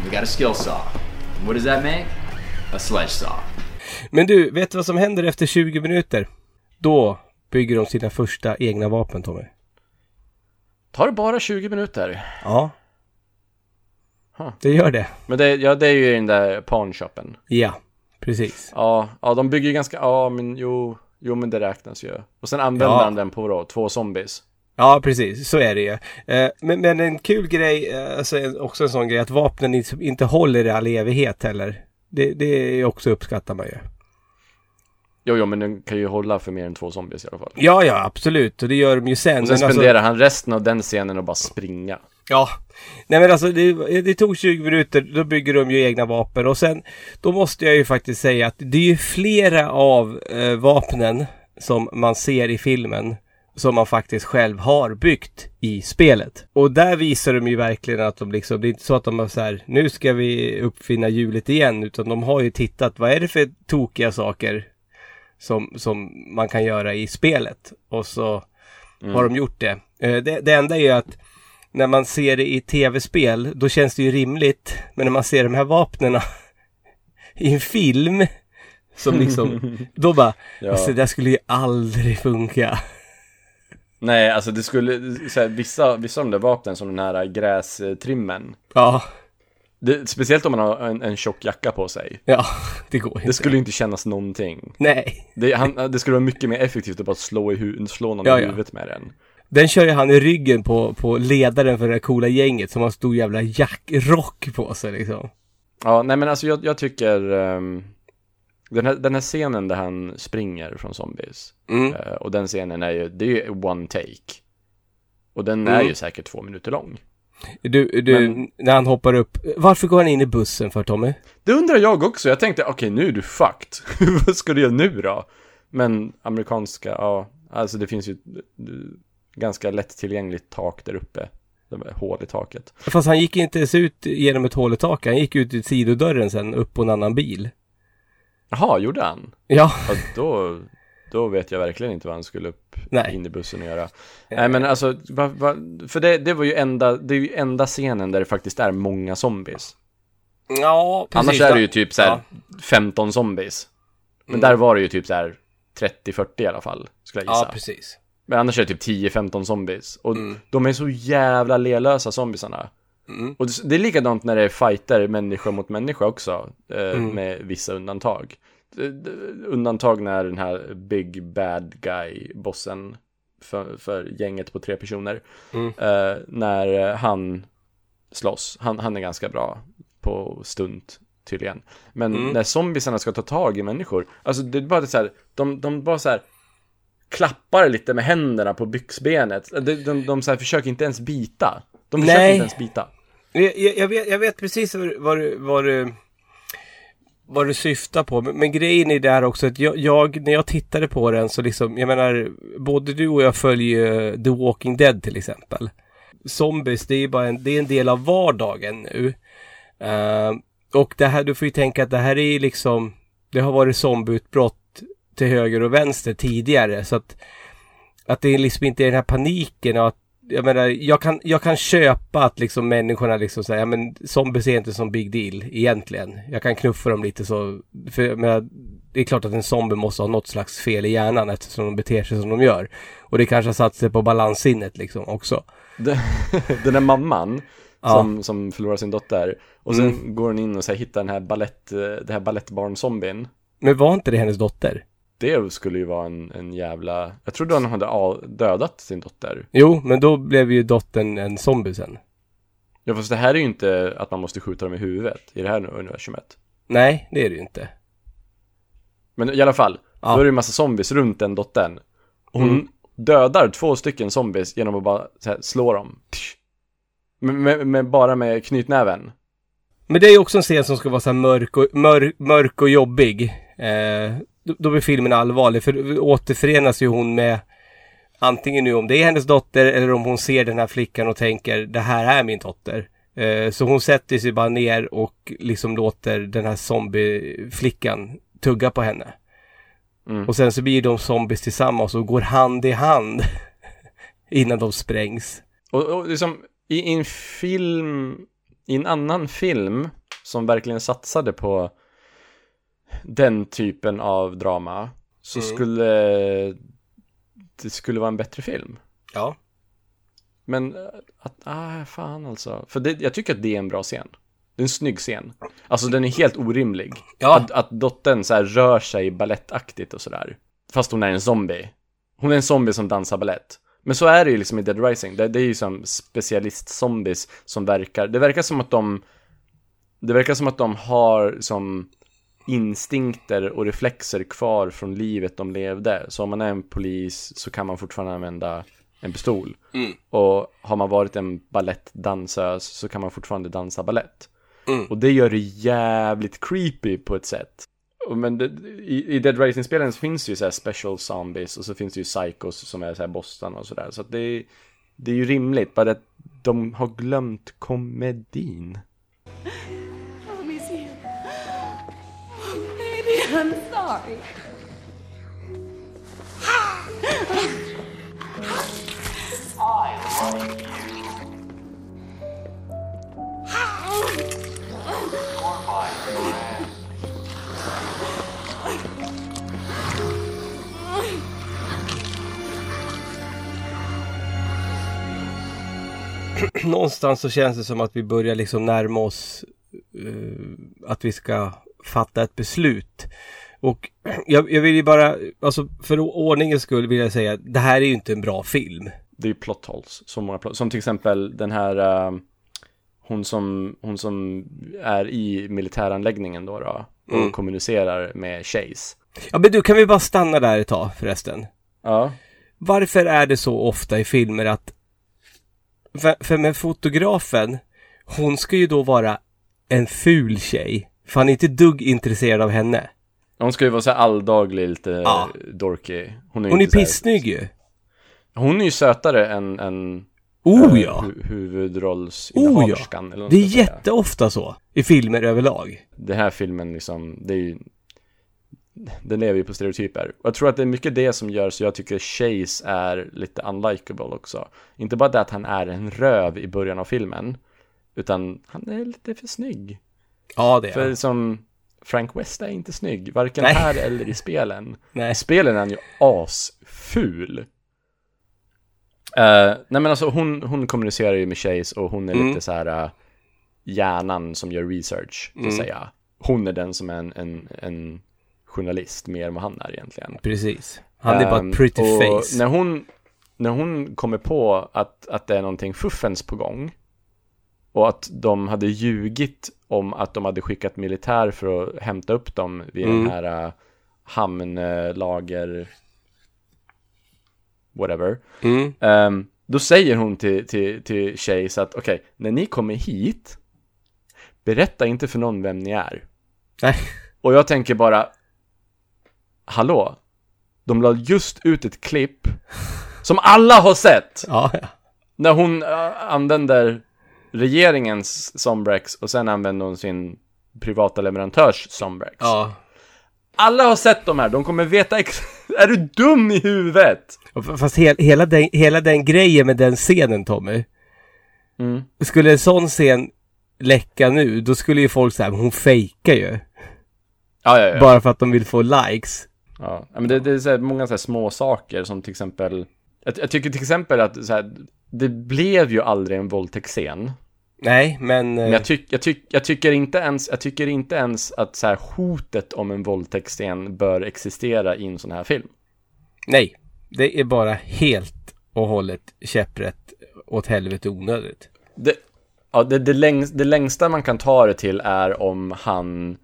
Speaker 9: We got a skill saw. What does that make? A sledge saw.
Speaker 1: Men du, vet du vad som händer efter 20 minuter? Då bygger de sina första egna vapen, Tommy.
Speaker 2: Tar det bara 20 minuter?
Speaker 1: Ja.
Speaker 2: Huh.
Speaker 1: Det gör det.
Speaker 2: Men det, ja, det är ju i den där pawnshopen.
Speaker 1: Ja, precis.
Speaker 2: Ja, ja, de bygger ju ganska, ja men jo, jo men det räknas ju. Och sen använder
Speaker 1: Ja.
Speaker 2: han den på då, två zombies.
Speaker 1: Ja, precis. Så är det ju. Eh, men, men en kul grej, eh, alltså också en sån grej, att vapnen inte, inte håller i all evighet heller. Det, det också uppskattar man ju.
Speaker 2: Jo, jo, men den kan ju hålla för mer än två zombies i alla fall.
Speaker 1: Ja, ja, absolut. Och det gör de ju sen.
Speaker 2: Och sen
Speaker 1: alltså-
Speaker 2: spenderar han resten av den scenen och bara springa.
Speaker 1: Ja. Nej men alltså det, det tog 20 minuter, då bygger de ju egna vapen och sen då måste jag ju faktiskt säga att det är ju flera av eh, vapnen som man ser i filmen som man faktiskt själv har byggt i spelet. Och där visar de ju verkligen att de liksom, det är inte så att de har så här, nu ska vi uppfinna hjulet igen, utan de har ju tittat, vad är det för tokiga saker som, som man kan göra i spelet? Och så har de gjort det. Eh, det. Det enda är ju att när man ser det i tv-spel, då känns det ju rimligt. Men när man ser de här vapnena i en film, som liksom, då bara,
Speaker 2: Ja.
Speaker 1: alltså det där skulle ju aldrig funka.
Speaker 2: Nej, alltså det skulle, här, vissa, vissa av de där vapnen som den här grästrimmen.
Speaker 1: Ja,
Speaker 2: Det, speciellt om man har en, en tjock jacka på sig.
Speaker 1: ja, det går inte.
Speaker 2: Det skulle inte kännas någonting.
Speaker 1: Nej,
Speaker 2: Det, han, det skulle vara mycket mer effektivt att bara slå, i hu- slå någon
Speaker 1: Ja,
Speaker 2: i
Speaker 1: ja.
Speaker 2: huvudet med den.
Speaker 1: den kör ju han i ryggen på, på ledaren för det här coola gänget som har stor jävla jackrock på sig liksom.
Speaker 2: Ja, nej men alltså jag, jag tycker ehm, den, här, den här scenen där han springer från zombies
Speaker 1: Mm.
Speaker 2: eh, och den scenen är ju, det är ju one take. Och den är
Speaker 1: Mm.
Speaker 2: ju säkert två minuter lång.
Speaker 1: Du, du,
Speaker 2: Men-
Speaker 1: när han hoppar upp, varför går han in i bussen för Tommy?
Speaker 2: Det undrar jag också, jag tänkte okej nu är du fucked. Vad ska du göra nu då? Men amerikanska, ja, alltså det finns ju ganska lättillgängligt tak där uppe. Hål i taket.
Speaker 1: Fast han gick inte ens ut genom ett hål i taket, han gick ut i sidodörren sen upp på en annan bil.
Speaker 2: Jaha, gjorde han?
Speaker 1: Ja,
Speaker 2: Ja, då, då vet jag verkligen inte vad han skulle upp
Speaker 1: Nej.
Speaker 2: in i bussen och göra. Nej men alltså, va, va, för det, det var ju enda, det är ju enda scenen där det faktiskt är många zombies.
Speaker 1: ja precis.
Speaker 2: Annars är det ju typ så här 15 zombies. Men där var det ju typ så här 30-40 i alla fall, skulle jag gissa.
Speaker 1: Ja, precis.
Speaker 2: Men annars är det typ 10-15 zombies. Och de är så jävla lelösa zombiesarna. Och det- är likadant när det är fighter människa mot människa också. Eh, Med vissa undantag. Eh, Undantag när den här big bad guy, bossen för, för gänget på tre personer. Eh, när han slåss. Han, han är ganska bra på stunt tydligen. Men när zombiesarna ska ta tag i människor. Alltså det är bara så här. De, de bara så här klappar lite med händerna på byxbenet. De, de, de så här försöker inte ens bita. De försöker
Speaker 1: Nej.
Speaker 2: inte ens bita.
Speaker 1: Jag, jag, vet, jag vet precis vad, du- vad, du, vad du syftar på. Men, men grejen är där också att jag, jag, när jag tittade på den så liksom, jag menar, både du och jag följer The Walking Dead till exempel. Zombies, det är bara en, det är en del av vardagen nu. Eh, och det här, du får ju tänka att det här är liksom, det har varit zombieutbrott till höger och vänster tidigare. Så att, att det är liksom inte den här paniken och att jag menar, jag kan, jag kan köpa att liksom människorna liksom säger, ja men zombies är inte som big deal egentligen. Jag kan knuffa dem lite så, för jag menar, det är klart att en zombie måste ha något slags fel i hjärnan eftersom de beter sig som de gör. Och det kanske har satt sig på balanssinnet liksom också.
Speaker 2: Den, där mamman
Speaker 1: Ja.
Speaker 2: som, som förlorar sin dotter. Och sen
Speaker 1: Mm.
Speaker 2: går hon in och så här, hittar den här ballett, eh, det här balettbarn-zombien.
Speaker 1: Men var inte det hennes dotter?
Speaker 2: Det skulle ju vara en, en jävla... Jag trodde han hade dödat sin dotter.
Speaker 1: Jo, men då blev ju dottern en zombie sen.
Speaker 2: Ja fast det här är ju inte att man måste skjuta dem i huvudet i det här universumet.
Speaker 1: Nej, det är det ju inte.
Speaker 2: Men i alla fall,
Speaker 1: Ja.
Speaker 2: då är det ju massa zombies runt den dottern. Hon
Speaker 1: Mm.
Speaker 2: dödar två stycken zombies genom att bara här, slå dem. Med, med, bara med knytnäven.
Speaker 1: Men det är ju också en scen som ska vara så här mörk och, mör, mörk och jobbig. Eh, då, då blir filmen allvarlig. För återförenas ju hon med antingen nu om det är hennes dotter eller om hon ser den här flickan och tänker det här är min dotter. Eh, så hon sätter sig bara ner och liksom låter den här zombieflickan tugga på henne.
Speaker 2: Mm.
Speaker 1: Och sen så blir de zombies tillsammans och går hand i hand innan de sprängs.
Speaker 2: Och, och liksom i en film, i en annan film som verkligen satsade på den typen av drama så
Speaker 1: Mm.
Speaker 2: skulle det skulle vara en bättre film.
Speaker 1: Ja.
Speaker 2: Men eh, att, ah, fan alltså. För det, jag tycker att det är en bra scen. Det är en snygg scen. Alltså den är helt orimlig.
Speaker 1: Ja.
Speaker 2: Att, att dottern så här rör sig balettaktigt och sådär. Fast hon är en zombie. Hon är en zombie som dansar ballett. Men så är det ju liksom i Dead Rising. Det, det är ju som specialist-zombies som verkar. Det verkar som att de... Det verkar som att de har som instinkter och reflexer kvar från livet de levde. Så om man är en polis så kan man fortfarande använda en pistol. Och har man varit en ballettdansös så kan man fortfarande dansa ballett. Och det gör det jävligt creepy på ett sätt. Men det, i, i Dead Rising-spelen finns det ju så här special zombies och så finns det ju psychos som är så här Boston och sådär. Så att det, är- det är ju rimligt, bara att de har glömt komedin.
Speaker 10: Baby, I'm sorry.
Speaker 1: någonstans så känns det som att vi börjar liksom närma oss uh, att vi ska fatta ett beslut. Och jag, jag vill ju bara, alltså för ordningens skull vill jag säga, det här är ju inte en bra film.
Speaker 2: Det är ju plot holes, så många plot, som till exempel den här uh, hon, som, hon som är i militäranläggningen då, då och
Speaker 1: Mm.
Speaker 2: kommunicerar med Chase.
Speaker 1: Ja men du, kan vi bara stanna där ett tag förresten?
Speaker 2: Ja.
Speaker 1: Varför är det så ofta i filmer att för, för med fotografen, hon ska ju då vara en ful tjej. För han är inte dugg intresserad av henne.
Speaker 2: Hon ska ju vara så alldaglig, lite
Speaker 1: Ja.
Speaker 2: dorky. Hon är,
Speaker 1: Hon är pissnygg ju.
Speaker 2: Hon är ju sötare än, än
Speaker 1: Oh
Speaker 2: eh,
Speaker 1: ja!
Speaker 2: hu-
Speaker 1: Oh
Speaker 2: huvudrollsinnehaverskan.
Speaker 1: ja! Det är jätteofta så. I filmer överlag.
Speaker 2: Den här filmen liksom, det är ju Den lever ju på stereotyper. Och jag tror att det är mycket det som gör så jag tycker Chase är lite unlikable också. Inte bara det att han är en röv i början av filmen. Utan han är lite för snygg.
Speaker 1: Ja, det är
Speaker 2: För som Frank West är inte snygg, varken
Speaker 1: Nej.
Speaker 2: här eller i spelen.
Speaker 1: Nej.
Speaker 2: I spelen är han ju asful. Uh, nej men alltså hon, hon kommunicerar ju med Chase och hon är
Speaker 1: Mm.
Speaker 2: lite så här uh, hjärnan som gör research, så att
Speaker 1: Mm.
Speaker 2: säga. Hon är den som är en, en, en journalist mer än vad han är egentligen.
Speaker 1: Precis. Han är bara
Speaker 2: Ehm,
Speaker 1: ett pretty
Speaker 2: och
Speaker 1: face.
Speaker 2: När hon, när hon kommer på att, att det är någonting fuffens på gång och att de hade ljugit om att de hade skickat militär för att hämta upp dem vid
Speaker 1: Mm.
Speaker 2: den här uh, hamnlager whatever.
Speaker 1: Mm.
Speaker 2: Ehm, då säger hon till, till, till Chase att okej, när ni kommer hit berätta inte för någon vem ni är.
Speaker 1: Nej.
Speaker 2: Och jag tänker bara Hallå? De la just ut ett klipp som alla har sett!
Speaker 1: Ja, ja.
Speaker 2: När hon äh, använder regeringens Sombrex och sen använder hon sin privata leverantörs Sombrex.
Speaker 1: ja.
Speaker 2: Alla har sett de här, de kommer veta Är du dum i huvudet?
Speaker 1: Fast he hela, den, hela den grejen med den scenen Tommy.
Speaker 2: Mm.
Speaker 1: Skulle en sån scen läcka nu, då skulle ju folk säga, hon fejkar ju.
Speaker 2: Ja, ja, ja.
Speaker 1: Bara för att de vill få likes.
Speaker 2: Ja, ja, men det, det är så här, många så här små saker som till exempel jag, jag tycker till exempel att så här, det blev ju aldrig en våldtäktsscen
Speaker 1: Nej, men...
Speaker 2: Men
Speaker 1: eh,
Speaker 2: jag, tyck, jag, tyck, jag, tycker inte ens, jag tycker inte ens att så här, hotet om en våldtäktsscen bör existera i en sån här film.
Speaker 1: Nej, det är bara helt och hållet käpprätt åt helvete onödigt.
Speaker 2: Det, ja, det, det, längst, det längsta man kan ta det till är om han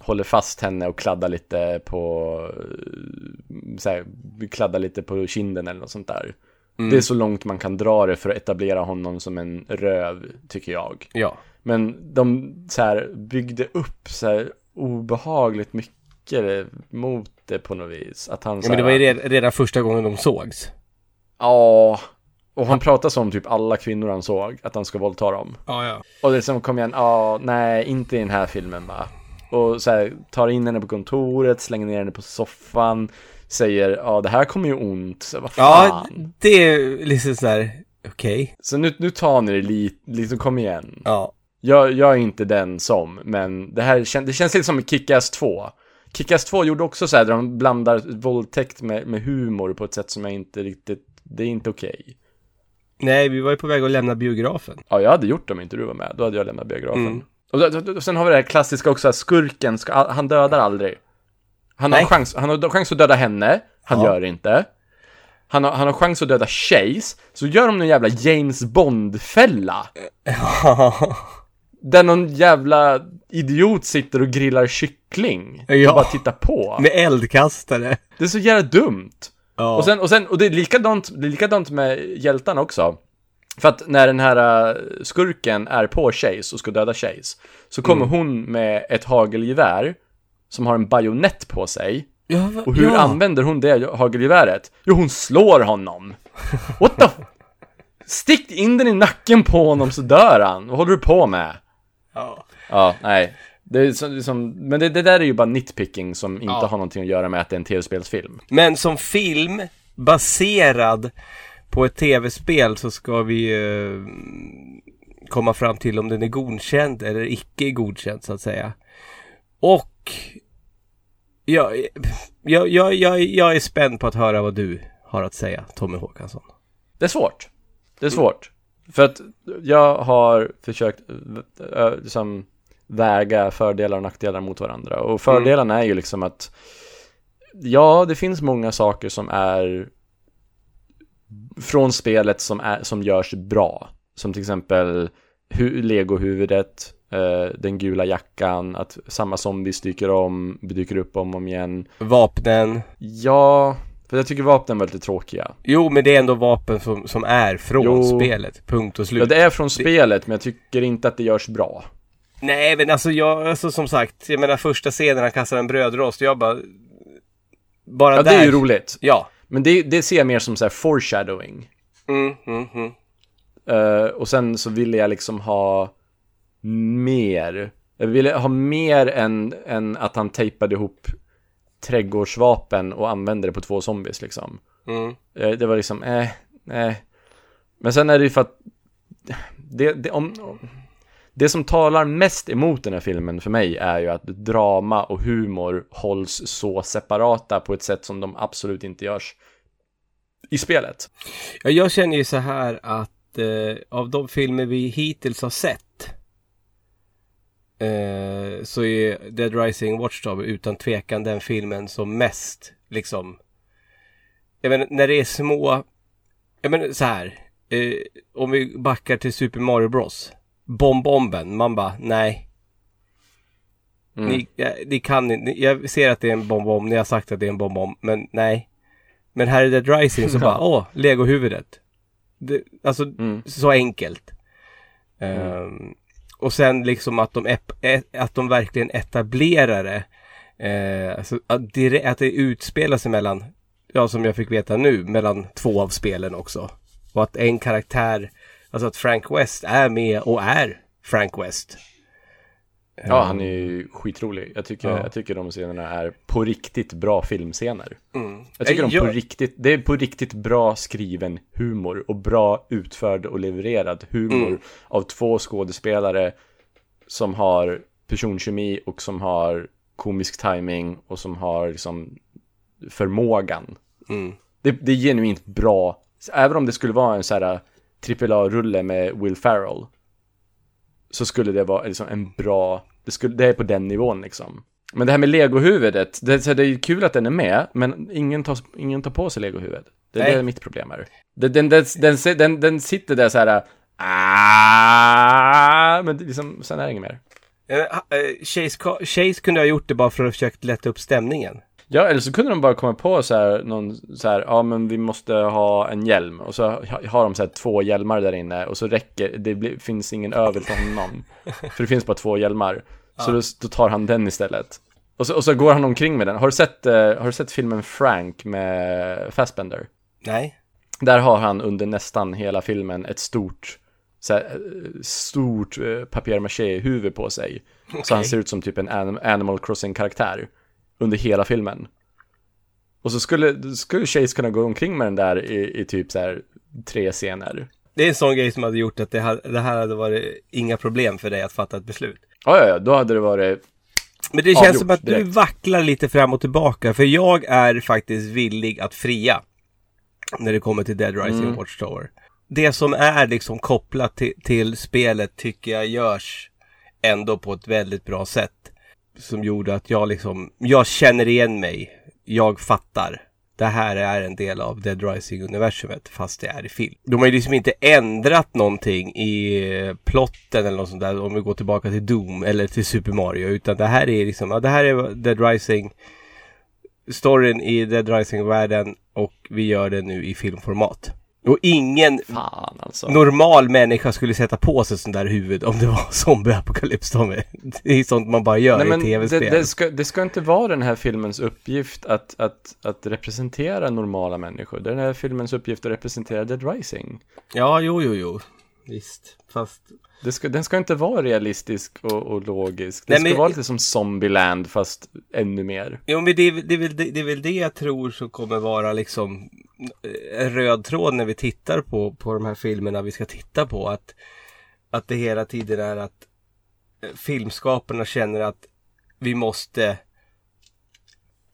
Speaker 2: håller fast henne och kladdar lite på, eh, så här, kladdar lite på kinden eller något sånt där.
Speaker 1: Mm.
Speaker 2: Det är så långt man kan dra det för att etablera honom som en röv, tycker jag.
Speaker 1: Ja.
Speaker 2: Men de så här, byggde upp så här obehagligt mycket mot det på något vis. Att han
Speaker 1: ja
Speaker 2: så
Speaker 1: men det
Speaker 2: här-
Speaker 1: var ju redan, första gången de sågs.
Speaker 2: Ja, och han pratar som typ alla kvinnor han såg, att han ska våldta dem.
Speaker 1: Ja, ja.
Speaker 2: Och det är som kom igen, ja, nej, inte i den här filmen va. Och så här, tar in henne på kontoret, slänger ner henne på soffan, säger, ja, det här kommer ju ont, så vad
Speaker 1: Ja,
Speaker 2: fan.
Speaker 1: det är liksom sådär, okej.
Speaker 2: Så nu, nu tar ni det lite, liksom kom igen.
Speaker 1: Ja.
Speaker 2: Jag, jag är inte den som, men det här kän, det känns lite som Kick-Ass 2. Kick-Ass 2 gjorde också så här, där de blandar våldtäkt med, med humor på ett sätt som jag inte riktigt, det är inte okej.
Speaker 1: Nej, vi var ju på väg att lämna biografen.
Speaker 2: Ja, jag hade gjort det om inte du var med. Då hade jag lämnat biografen.
Speaker 1: Mm.
Speaker 2: Och, då- då- och sen har vi det här klassiska också, att skurken, ska, han dödar aldrig. Han har,
Speaker 1: Nej.
Speaker 2: chans, han har chans att döda henne, han
Speaker 1: Ja.
Speaker 2: gör det inte. Han har, han har chans att döda Chase, så gör de någon jävla James Bond-fälla. Där någon jävla idiot sitter och grillar kyckling.
Speaker 1: Ja.
Speaker 2: Och bara tittar på.
Speaker 1: Med eldkastare.
Speaker 2: Det är så jävla dumt.
Speaker 1: Ja.
Speaker 2: Och sen, och sen, och det är likadant, det är likadant med hjältarna också. För att när den här äh, skurken är på Chase och ska döda Chase, så kommer
Speaker 1: Mm.
Speaker 2: hon med ett hagelgevär som har en bajonett på sig.
Speaker 1: Ja, va-
Speaker 2: Och hur
Speaker 1: ja.
Speaker 2: använder hon det hagelgeväret? Jo, hon slår honom. What the Stick in den i nacken på honom så dör han. Vad håller du på med?
Speaker 1: Ja.
Speaker 2: Ja, nej. Det är så, liksom, men det, det där är ju bara nitpicking som inte
Speaker 1: Ja.
Speaker 2: har någonting att göra med att det är en tv-spelsfilm.
Speaker 1: Men som film baserad på ett tv-spel så ska vi eh, komma fram till om den är godkänd eller icke godkänd så att säga. Och jag, jag, jag, jag, jag är spänd på att höra vad du har att säga, Tommy Håkansson.
Speaker 2: Det är svårt. Det är svårt. För att jag har försökt äh, liksom väga fördelar och nackdelar mot varandra. Och fördelarna är ju liksom att ja, det finns många saker som är från spelet som, är, som görs bra. Som till exempel hu- Lego-huvudet, eh, den gula jackan, att samma zombies dyker om, dyker upp om och om igen.
Speaker 1: Vapnen.
Speaker 2: Ja, för jag tycker vapnen var lite tråkiga.
Speaker 1: Jo, men det är ändå vapen som, som är från
Speaker 2: Jo.
Speaker 1: spelet. Punkt och slut.
Speaker 2: Ja, det är från spelet, men jag tycker inte att det görs bra.
Speaker 1: Nej, men alltså jag, alltså som sagt, jag menar första scenen han kastar en brödrost, jag bara... Bara
Speaker 2: Ja,
Speaker 1: där.
Speaker 2: det är ju roligt.
Speaker 1: Ja.
Speaker 2: Men det, det ser jag mer som så här foreshadowing.
Speaker 1: Mm, mm, mm.
Speaker 2: Eh, och sen så ville jag liksom ha mer. Jag ville ha mer än, än att han tejpade ihop trädgårdsvapen och använde det på två zombies liksom.
Speaker 1: Mm.
Speaker 2: Eh, det var liksom, eh, eh. Men sen är det ju för att det, det, om, det som talar mest emot den här filmen för mig är ju att drama och humor hålls så separata på ett sätt som de absolut inte görs i spelet.
Speaker 1: Ja, jag känner ju så här att eh, av de filmer vi hittills har sett eh, så är Dead Rising Watchdog utan tvekan den filmen som mest liksom jag menar, när det är små jag menar så här eh, om vi backar till Super Mario Bros Bomb-bomben, man bara nej
Speaker 2: Mm.
Speaker 1: Ni, ja, ni kan inte, jag ser att det är en bomb-bomb, ni har sagt att det är en bomb-bomb, men nej. Men här är Dead Rising så bara, åh, legohuvudet. Det, alltså,
Speaker 2: Mm.
Speaker 1: så enkelt. Ehm, och sen liksom att de, att de verkligen etablerar det. Eh, alltså, att, dire- att det utspelar sig mellan, ja som jag fick veta nu, mellan två av spelen också. Och att en karaktär, alltså att Frank West är med och är Frank West.
Speaker 2: Ja, han är ju skitrolig. Jag tycker,
Speaker 1: Ja.
Speaker 2: jag tycker de scenerna är på riktigt bra filmscener.
Speaker 1: Mm.
Speaker 2: Jag tycker de på
Speaker 1: jag-
Speaker 2: riktigt, det är på riktigt bra skriven humor och bra utförd och levererad humor
Speaker 1: Mm.
Speaker 2: av två skådespelare som har personkemi och som har komisk timing och som har liksom förmågan.
Speaker 1: Mm.
Speaker 2: Det, det är genuint bra, även om det skulle vara en så här AAA-rulle med Will Ferrell så skulle det vara liksom en bra, det, skulle, det är på den nivån liksom. Men det här med legohuvudet, det, det är kul att den är med, men ingen tar, ingen tar på sig legohuvudet. Det, det är mitt problem här. Den, den, den, den, den, sitter där så här. Ah, men liksom, sen är det inget mer.
Speaker 1: Eh, eh, Chase, Chase kunde ha gjort det bara för att försöka lätta upp stämningen.
Speaker 2: Ja, eller så kunde de bara komma på så här, någon så här, ja men vi måste ha en hjälm. Och så ha- har de så här två hjälmar där inne och så räcker, det blir, finns ingen över för honom. för det finns bara två hjälmar. Så
Speaker 1: Ja.
Speaker 2: då, då tar han den istället. Och så, och så går han omkring med den. Har du sett, eh, har du sett filmen Frank med Fassbender?
Speaker 1: Nej.
Speaker 2: Där har han under nästan hela filmen ett stort, så här, stort eh, papier-maché-huvud på sig. Så
Speaker 1: Okej.
Speaker 2: han ser ut som typ en anim- Animal Crossing-karaktär under hela filmen. Och så skulle, skulle Chase kunna gå omkring med den där i, i typ så här tre scener.
Speaker 1: Det är en sån grej som hade gjort att det, hade, det här hade varit inga problem för dig att fatta ett beslut.
Speaker 2: Ja, ja, ja, då hade det varit
Speaker 1: Men det känns
Speaker 2: avgjort
Speaker 1: som att du
Speaker 2: direkt.
Speaker 1: vacklar lite fram och tillbaka. För jag är faktiskt villig att fria. När det kommer till Dead Rising
Speaker 2: Mm.
Speaker 1: Watchtower. Det som är liksom kopplat till, till spelet tycker jag görs ändå på ett väldigt bra sätt. Som gjorde att jag liksom, jag känner igen mig. Jag fattar. Det här är en del av Dead Rising-universumet fast det är i film. De har ju liksom inte ändrat någonting i eh, plotten eller något sånt där om vi går tillbaka till Doom eller till Super Mario. Utan det här är liksom, ja, det här är Dead Rising storyn i Dead Rising-världen och vi gör det nu i filmformat. Och ingen
Speaker 2: Fan alltså.
Speaker 1: normal människa skulle sätta på sig sånt där huvud om det var zombieapokalyps. Tommy. Det är sånt man bara gör
Speaker 2: Nej,
Speaker 1: i
Speaker 2: det,
Speaker 1: tv-spel.
Speaker 2: det, ska, det ska inte vara den här filmens uppgift att, att, att representera normala människor. Det är den här filmens uppgift att representera Dead Rising.
Speaker 1: Ja, jo, jo, jo. Visst, fast...
Speaker 2: Det ska, den ska inte vara realistisk och, och logisk. Den
Speaker 1: Nej,
Speaker 2: ska
Speaker 1: men-
Speaker 2: vara lite som Zombieland fast ännu mer.
Speaker 1: Jo, men det, det, det, det är väl det jag tror som kommer vara liksom eh, en röd tråd när vi tittar på, på de här filmerna vi ska titta på. Att, att det hela tiden är att eh, filmskaparna känner att vi måste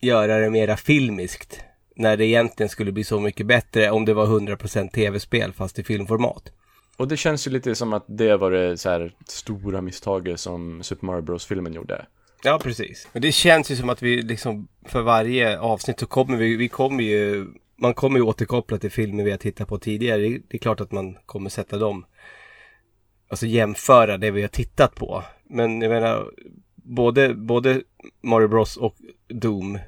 Speaker 1: göra det mera filmiskt. När det egentligen skulle bli så mycket bättre om det var 100% tv-spel fast i filmformat.
Speaker 2: Och det känns ju lite som att det var det så här stora misstaget som Super Mario Bros-filmen gjorde.
Speaker 1: Ja, precis. Men det känns ju som att vi liksom för varje avsnitt så kommer vi, vi kommer ju, man kommer ju återkoppla till filmer vi har tittat på tidigare. Det, det är klart att man kommer sätta dem, alltså jämföra det vi har tittat på. Men jag menar, både, både Mario Bros och Doom,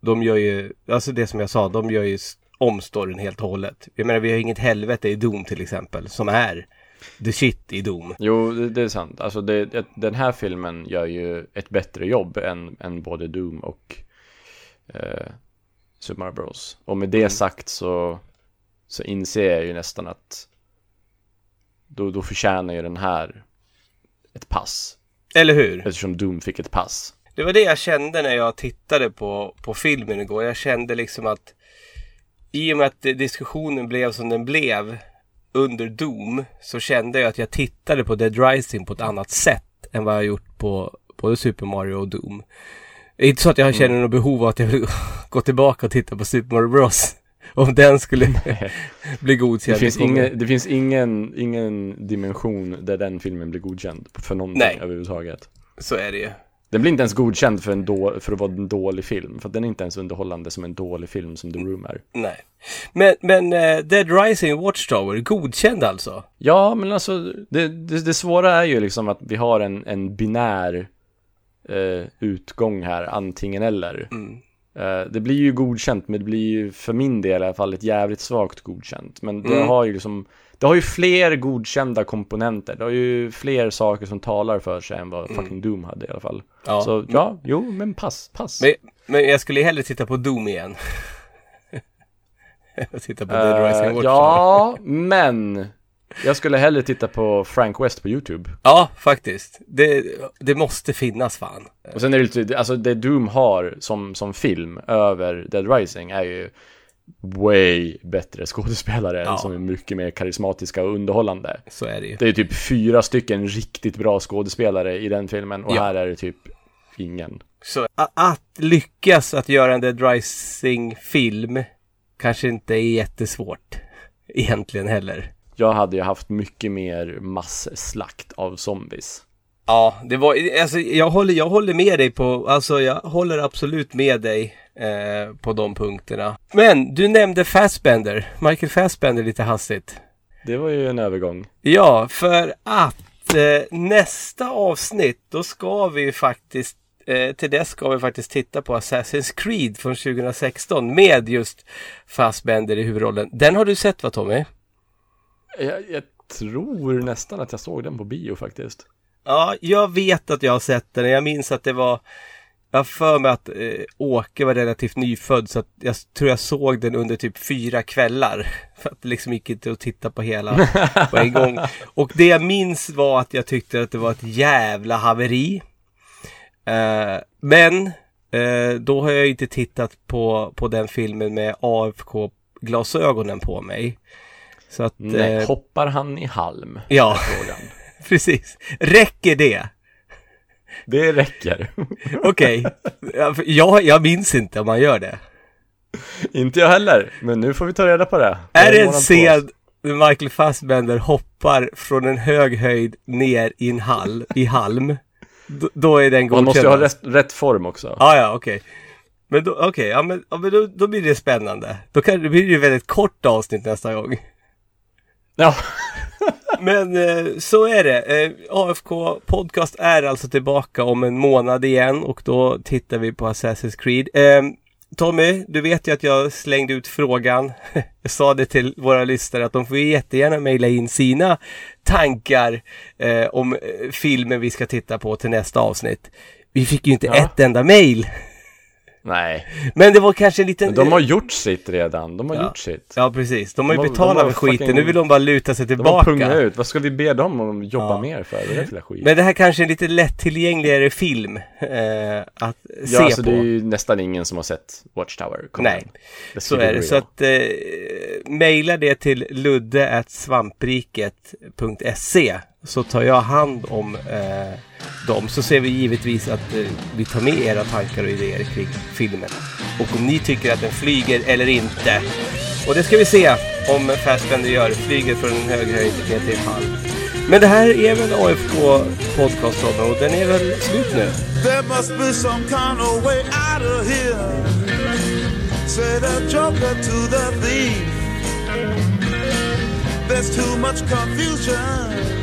Speaker 1: de gör ju, alltså det som jag sa, de gör ju om storyn helt och hållet. Jag menar, vi har inget helvete i Doom till exempel, som är the shit i Doom.
Speaker 2: Jo, det, det är sant. Alltså det, den här filmen gör ju ett bättre jobb än, än både Doom och eh, Super Mario Bros. Och med det sagt så, så inser jag ju nästan att då, då förtjänar ju den här ett pass.
Speaker 1: Eller hur?
Speaker 2: Eftersom Doom fick ett pass.
Speaker 1: Det var det jag kände när jag tittade på, på filmen igår. Jag kände liksom att i och med att diskussionen blev som den blev under Doom så kände jag att jag tittade på Dead Rising på ett annat sätt än vad jag gjort på både Super Mario och Doom. Det är inte så att jag känner något behov av att jag vill gå tillbaka och titta på Super Mario Bros. Om den skulle bli godkänd.
Speaker 2: Det finns, ingen, det finns ingen, ingen dimension där den filmen blir godkänd för någonting
Speaker 1: Nej.
Speaker 2: överhuvudtaget.
Speaker 1: Så är det ju.
Speaker 2: Den blir inte ens godkänd för, en då, för att vara en dålig film. För att den är inte ens underhållande som en dålig film som The Room är.
Speaker 1: Nej. Men, men eh, Dead Rising Watchtower, godkänd alltså?
Speaker 2: Ja, men alltså det, det, det svåra är ju liksom att vi har en, en binär eh, utgång här, antingen eller. Eh, det blir ju godkänt, men det blir ju för min del i alla fall ett jävligt svagt godkänt. Men det
Speaker 1: Mm.
Speaker 2: har ju liksom, det har ju fler godkända komponenter. Det har ju fler saker som talar för sig än vad fucking Doom hade i alla fall.
Speaker 1: Ja.
Speaker 2: Så ja, jo, men pass, pass.
Speaker 1: Men, men jag skulle hellre titta på Doom igen. Jag tittar på Dead Rising
Speaker 2: Eh,
Speaker 1: Watchtower.
Speaker 2: ja, men jag skulle hellre titta på Frank West på YouTube.
Speaker 1: Ja, faktiskt. Det, det måste finnas fan.
Speaker 2: Och sen är det lite, alltså det Doom har som, som film över Dead Rising är ju way bättre skådespelare
Speaker 1: Ja.
Speaker 2: som är mycket mer karismatiska och underhållande.
Speaker 1: Så är det ju.
Speaker 2: Det är typ fyra stycken riktigt bra skådespelare i den filmen och
Speaker 1: Ja.
Speaker 2: här är det typ ingen.
Speaker 1: Så att, att lyckas att göra en Dead Rising-film kanske inte är jättesvårt. Egentligen heller.
Speaker 2: jag hade ju haft mycket mer masslakt av zombies.
Speaker 1: Ja, det var, alltså jag håller, jag håller med dig på, alltså jag håller absolut med dig eh, på de punkterna. Men du nämnde Fassbender, Michael Fassbender lite hastigt.
Speaker 2: Det var ju en övergång.
Speaker 1: Ja, för att eh, nästa avsnitt, då ska vi faktiskt eh, till dess ska vi faktiskt titta på Assassin's Creed från 2016 med just Fassbender i huvudrollen. Den har du sett va Tommy?
Speaker 2: Jag, jag tror nästan att jag såg den på bio faktiskt.
Speaker 1: Ja, jag vet att jag har sett den. Jag minns att det var jag har för mig att eh, Åke var relativt nyfödd så att jag tror jag såg den under typ fyra kvällar. För att det liksom gick inte att titta på hela på en gång. Och det jag minns var att jag tyckte att det var ett jävla haveri. Eh, men eh, då har jag inte tittat på, på den filmen med AFK-glasögonen på mig. Så att,
Speaker 2: Nej,
Speaker 1: eh,
Speaker 2: hoppar han i halm?
Speaker 1: Ja. precis. Räcker det?
Speaker 2: Det räcker.
Speaker 1: Okej. För Jag, jag minns inte om man gör det.
Speaker 2: Inte jag heller, men nu får vi ta reda på det.
Speaker 1: Är det en scen när Michael Fassbender hoppar från en hög höjd ner i en hall, i halm? Då, då är den
Speaker 2: Man måste ju ha
Speaker 1: godkänd.
Speaker 2: rätt, rätt form också.
Speaker 1: Ja, ja, okej. Men då, okej, ja men, ja, men då, då blir det spännande. Då kan det blir det ju väldigt kort avsnitt nästa gång.
Speaker 2: Ja.
Speaker 1: Men eh, så är det. Eh, AFK Podcast är alltså tillbaka om en månad igen och då tittar vi på Assassin's Creed. Eh, Tommy, du vet ju att jag slängde ut frågan. jag sa det till våra lyssnare att de får jättegärna mejla in sina tankar eh, om eh, filmen vi ska titta på till nästa avsnitt. Vi fick ju inte
Speaker 2: Ja.
Speaker 1: ett enda mejl.
Speaker 2: Nej.
Speaker 1: Men det var kanske en liten...
Speaker 2: Men de har gjort sitt redan. De har
Speaker 1: Ja.
Speaker 2: gjort sitt.
Speaker 1: Ja, precis. De har ju
Speaker 2: De har-
Speaker 1: betalat
Speaker 2: de
Speaker 1: för skiten.
Speaker 2: fucking-
Speaker 1: Nu vill de bara luta sig
Speaker 2: De har
Speaker 1: tillbaka.
Speaker 2: pungat ut. Vad ska vi be dem om att jobba
Speaker 1: Ja.
Speaker 2: mer för? Det är skit.
Speaker 1: Men det här kanske är en lite lättillgängligare film eh, att se
Speaker 2: ja, alltså
Speaker 1: på.
Speaker 2: det är ju nästan ingen som har sett Watchtower. Kom
Speaker 1: Nej, så är det. Så att eh, mejla det till ludde.svampriket.se så tar jag hand om eh, dem. Så ser vi givetvis att eh, vi tar med era tankar och idéer kring filmen. Och om ni tycker att den flyger eller inte. Och det ska vi se om Fassbender gör. Flyger från en hög höjd ner till fall. Men det här är väl AFK podcast och den är väl slut nu?
Speaker 11: There must be some kind of way out of here. Say the joker to the thief. There's too much confusion.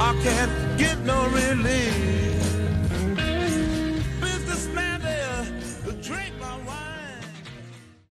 Speaker 11: I can't get no relief.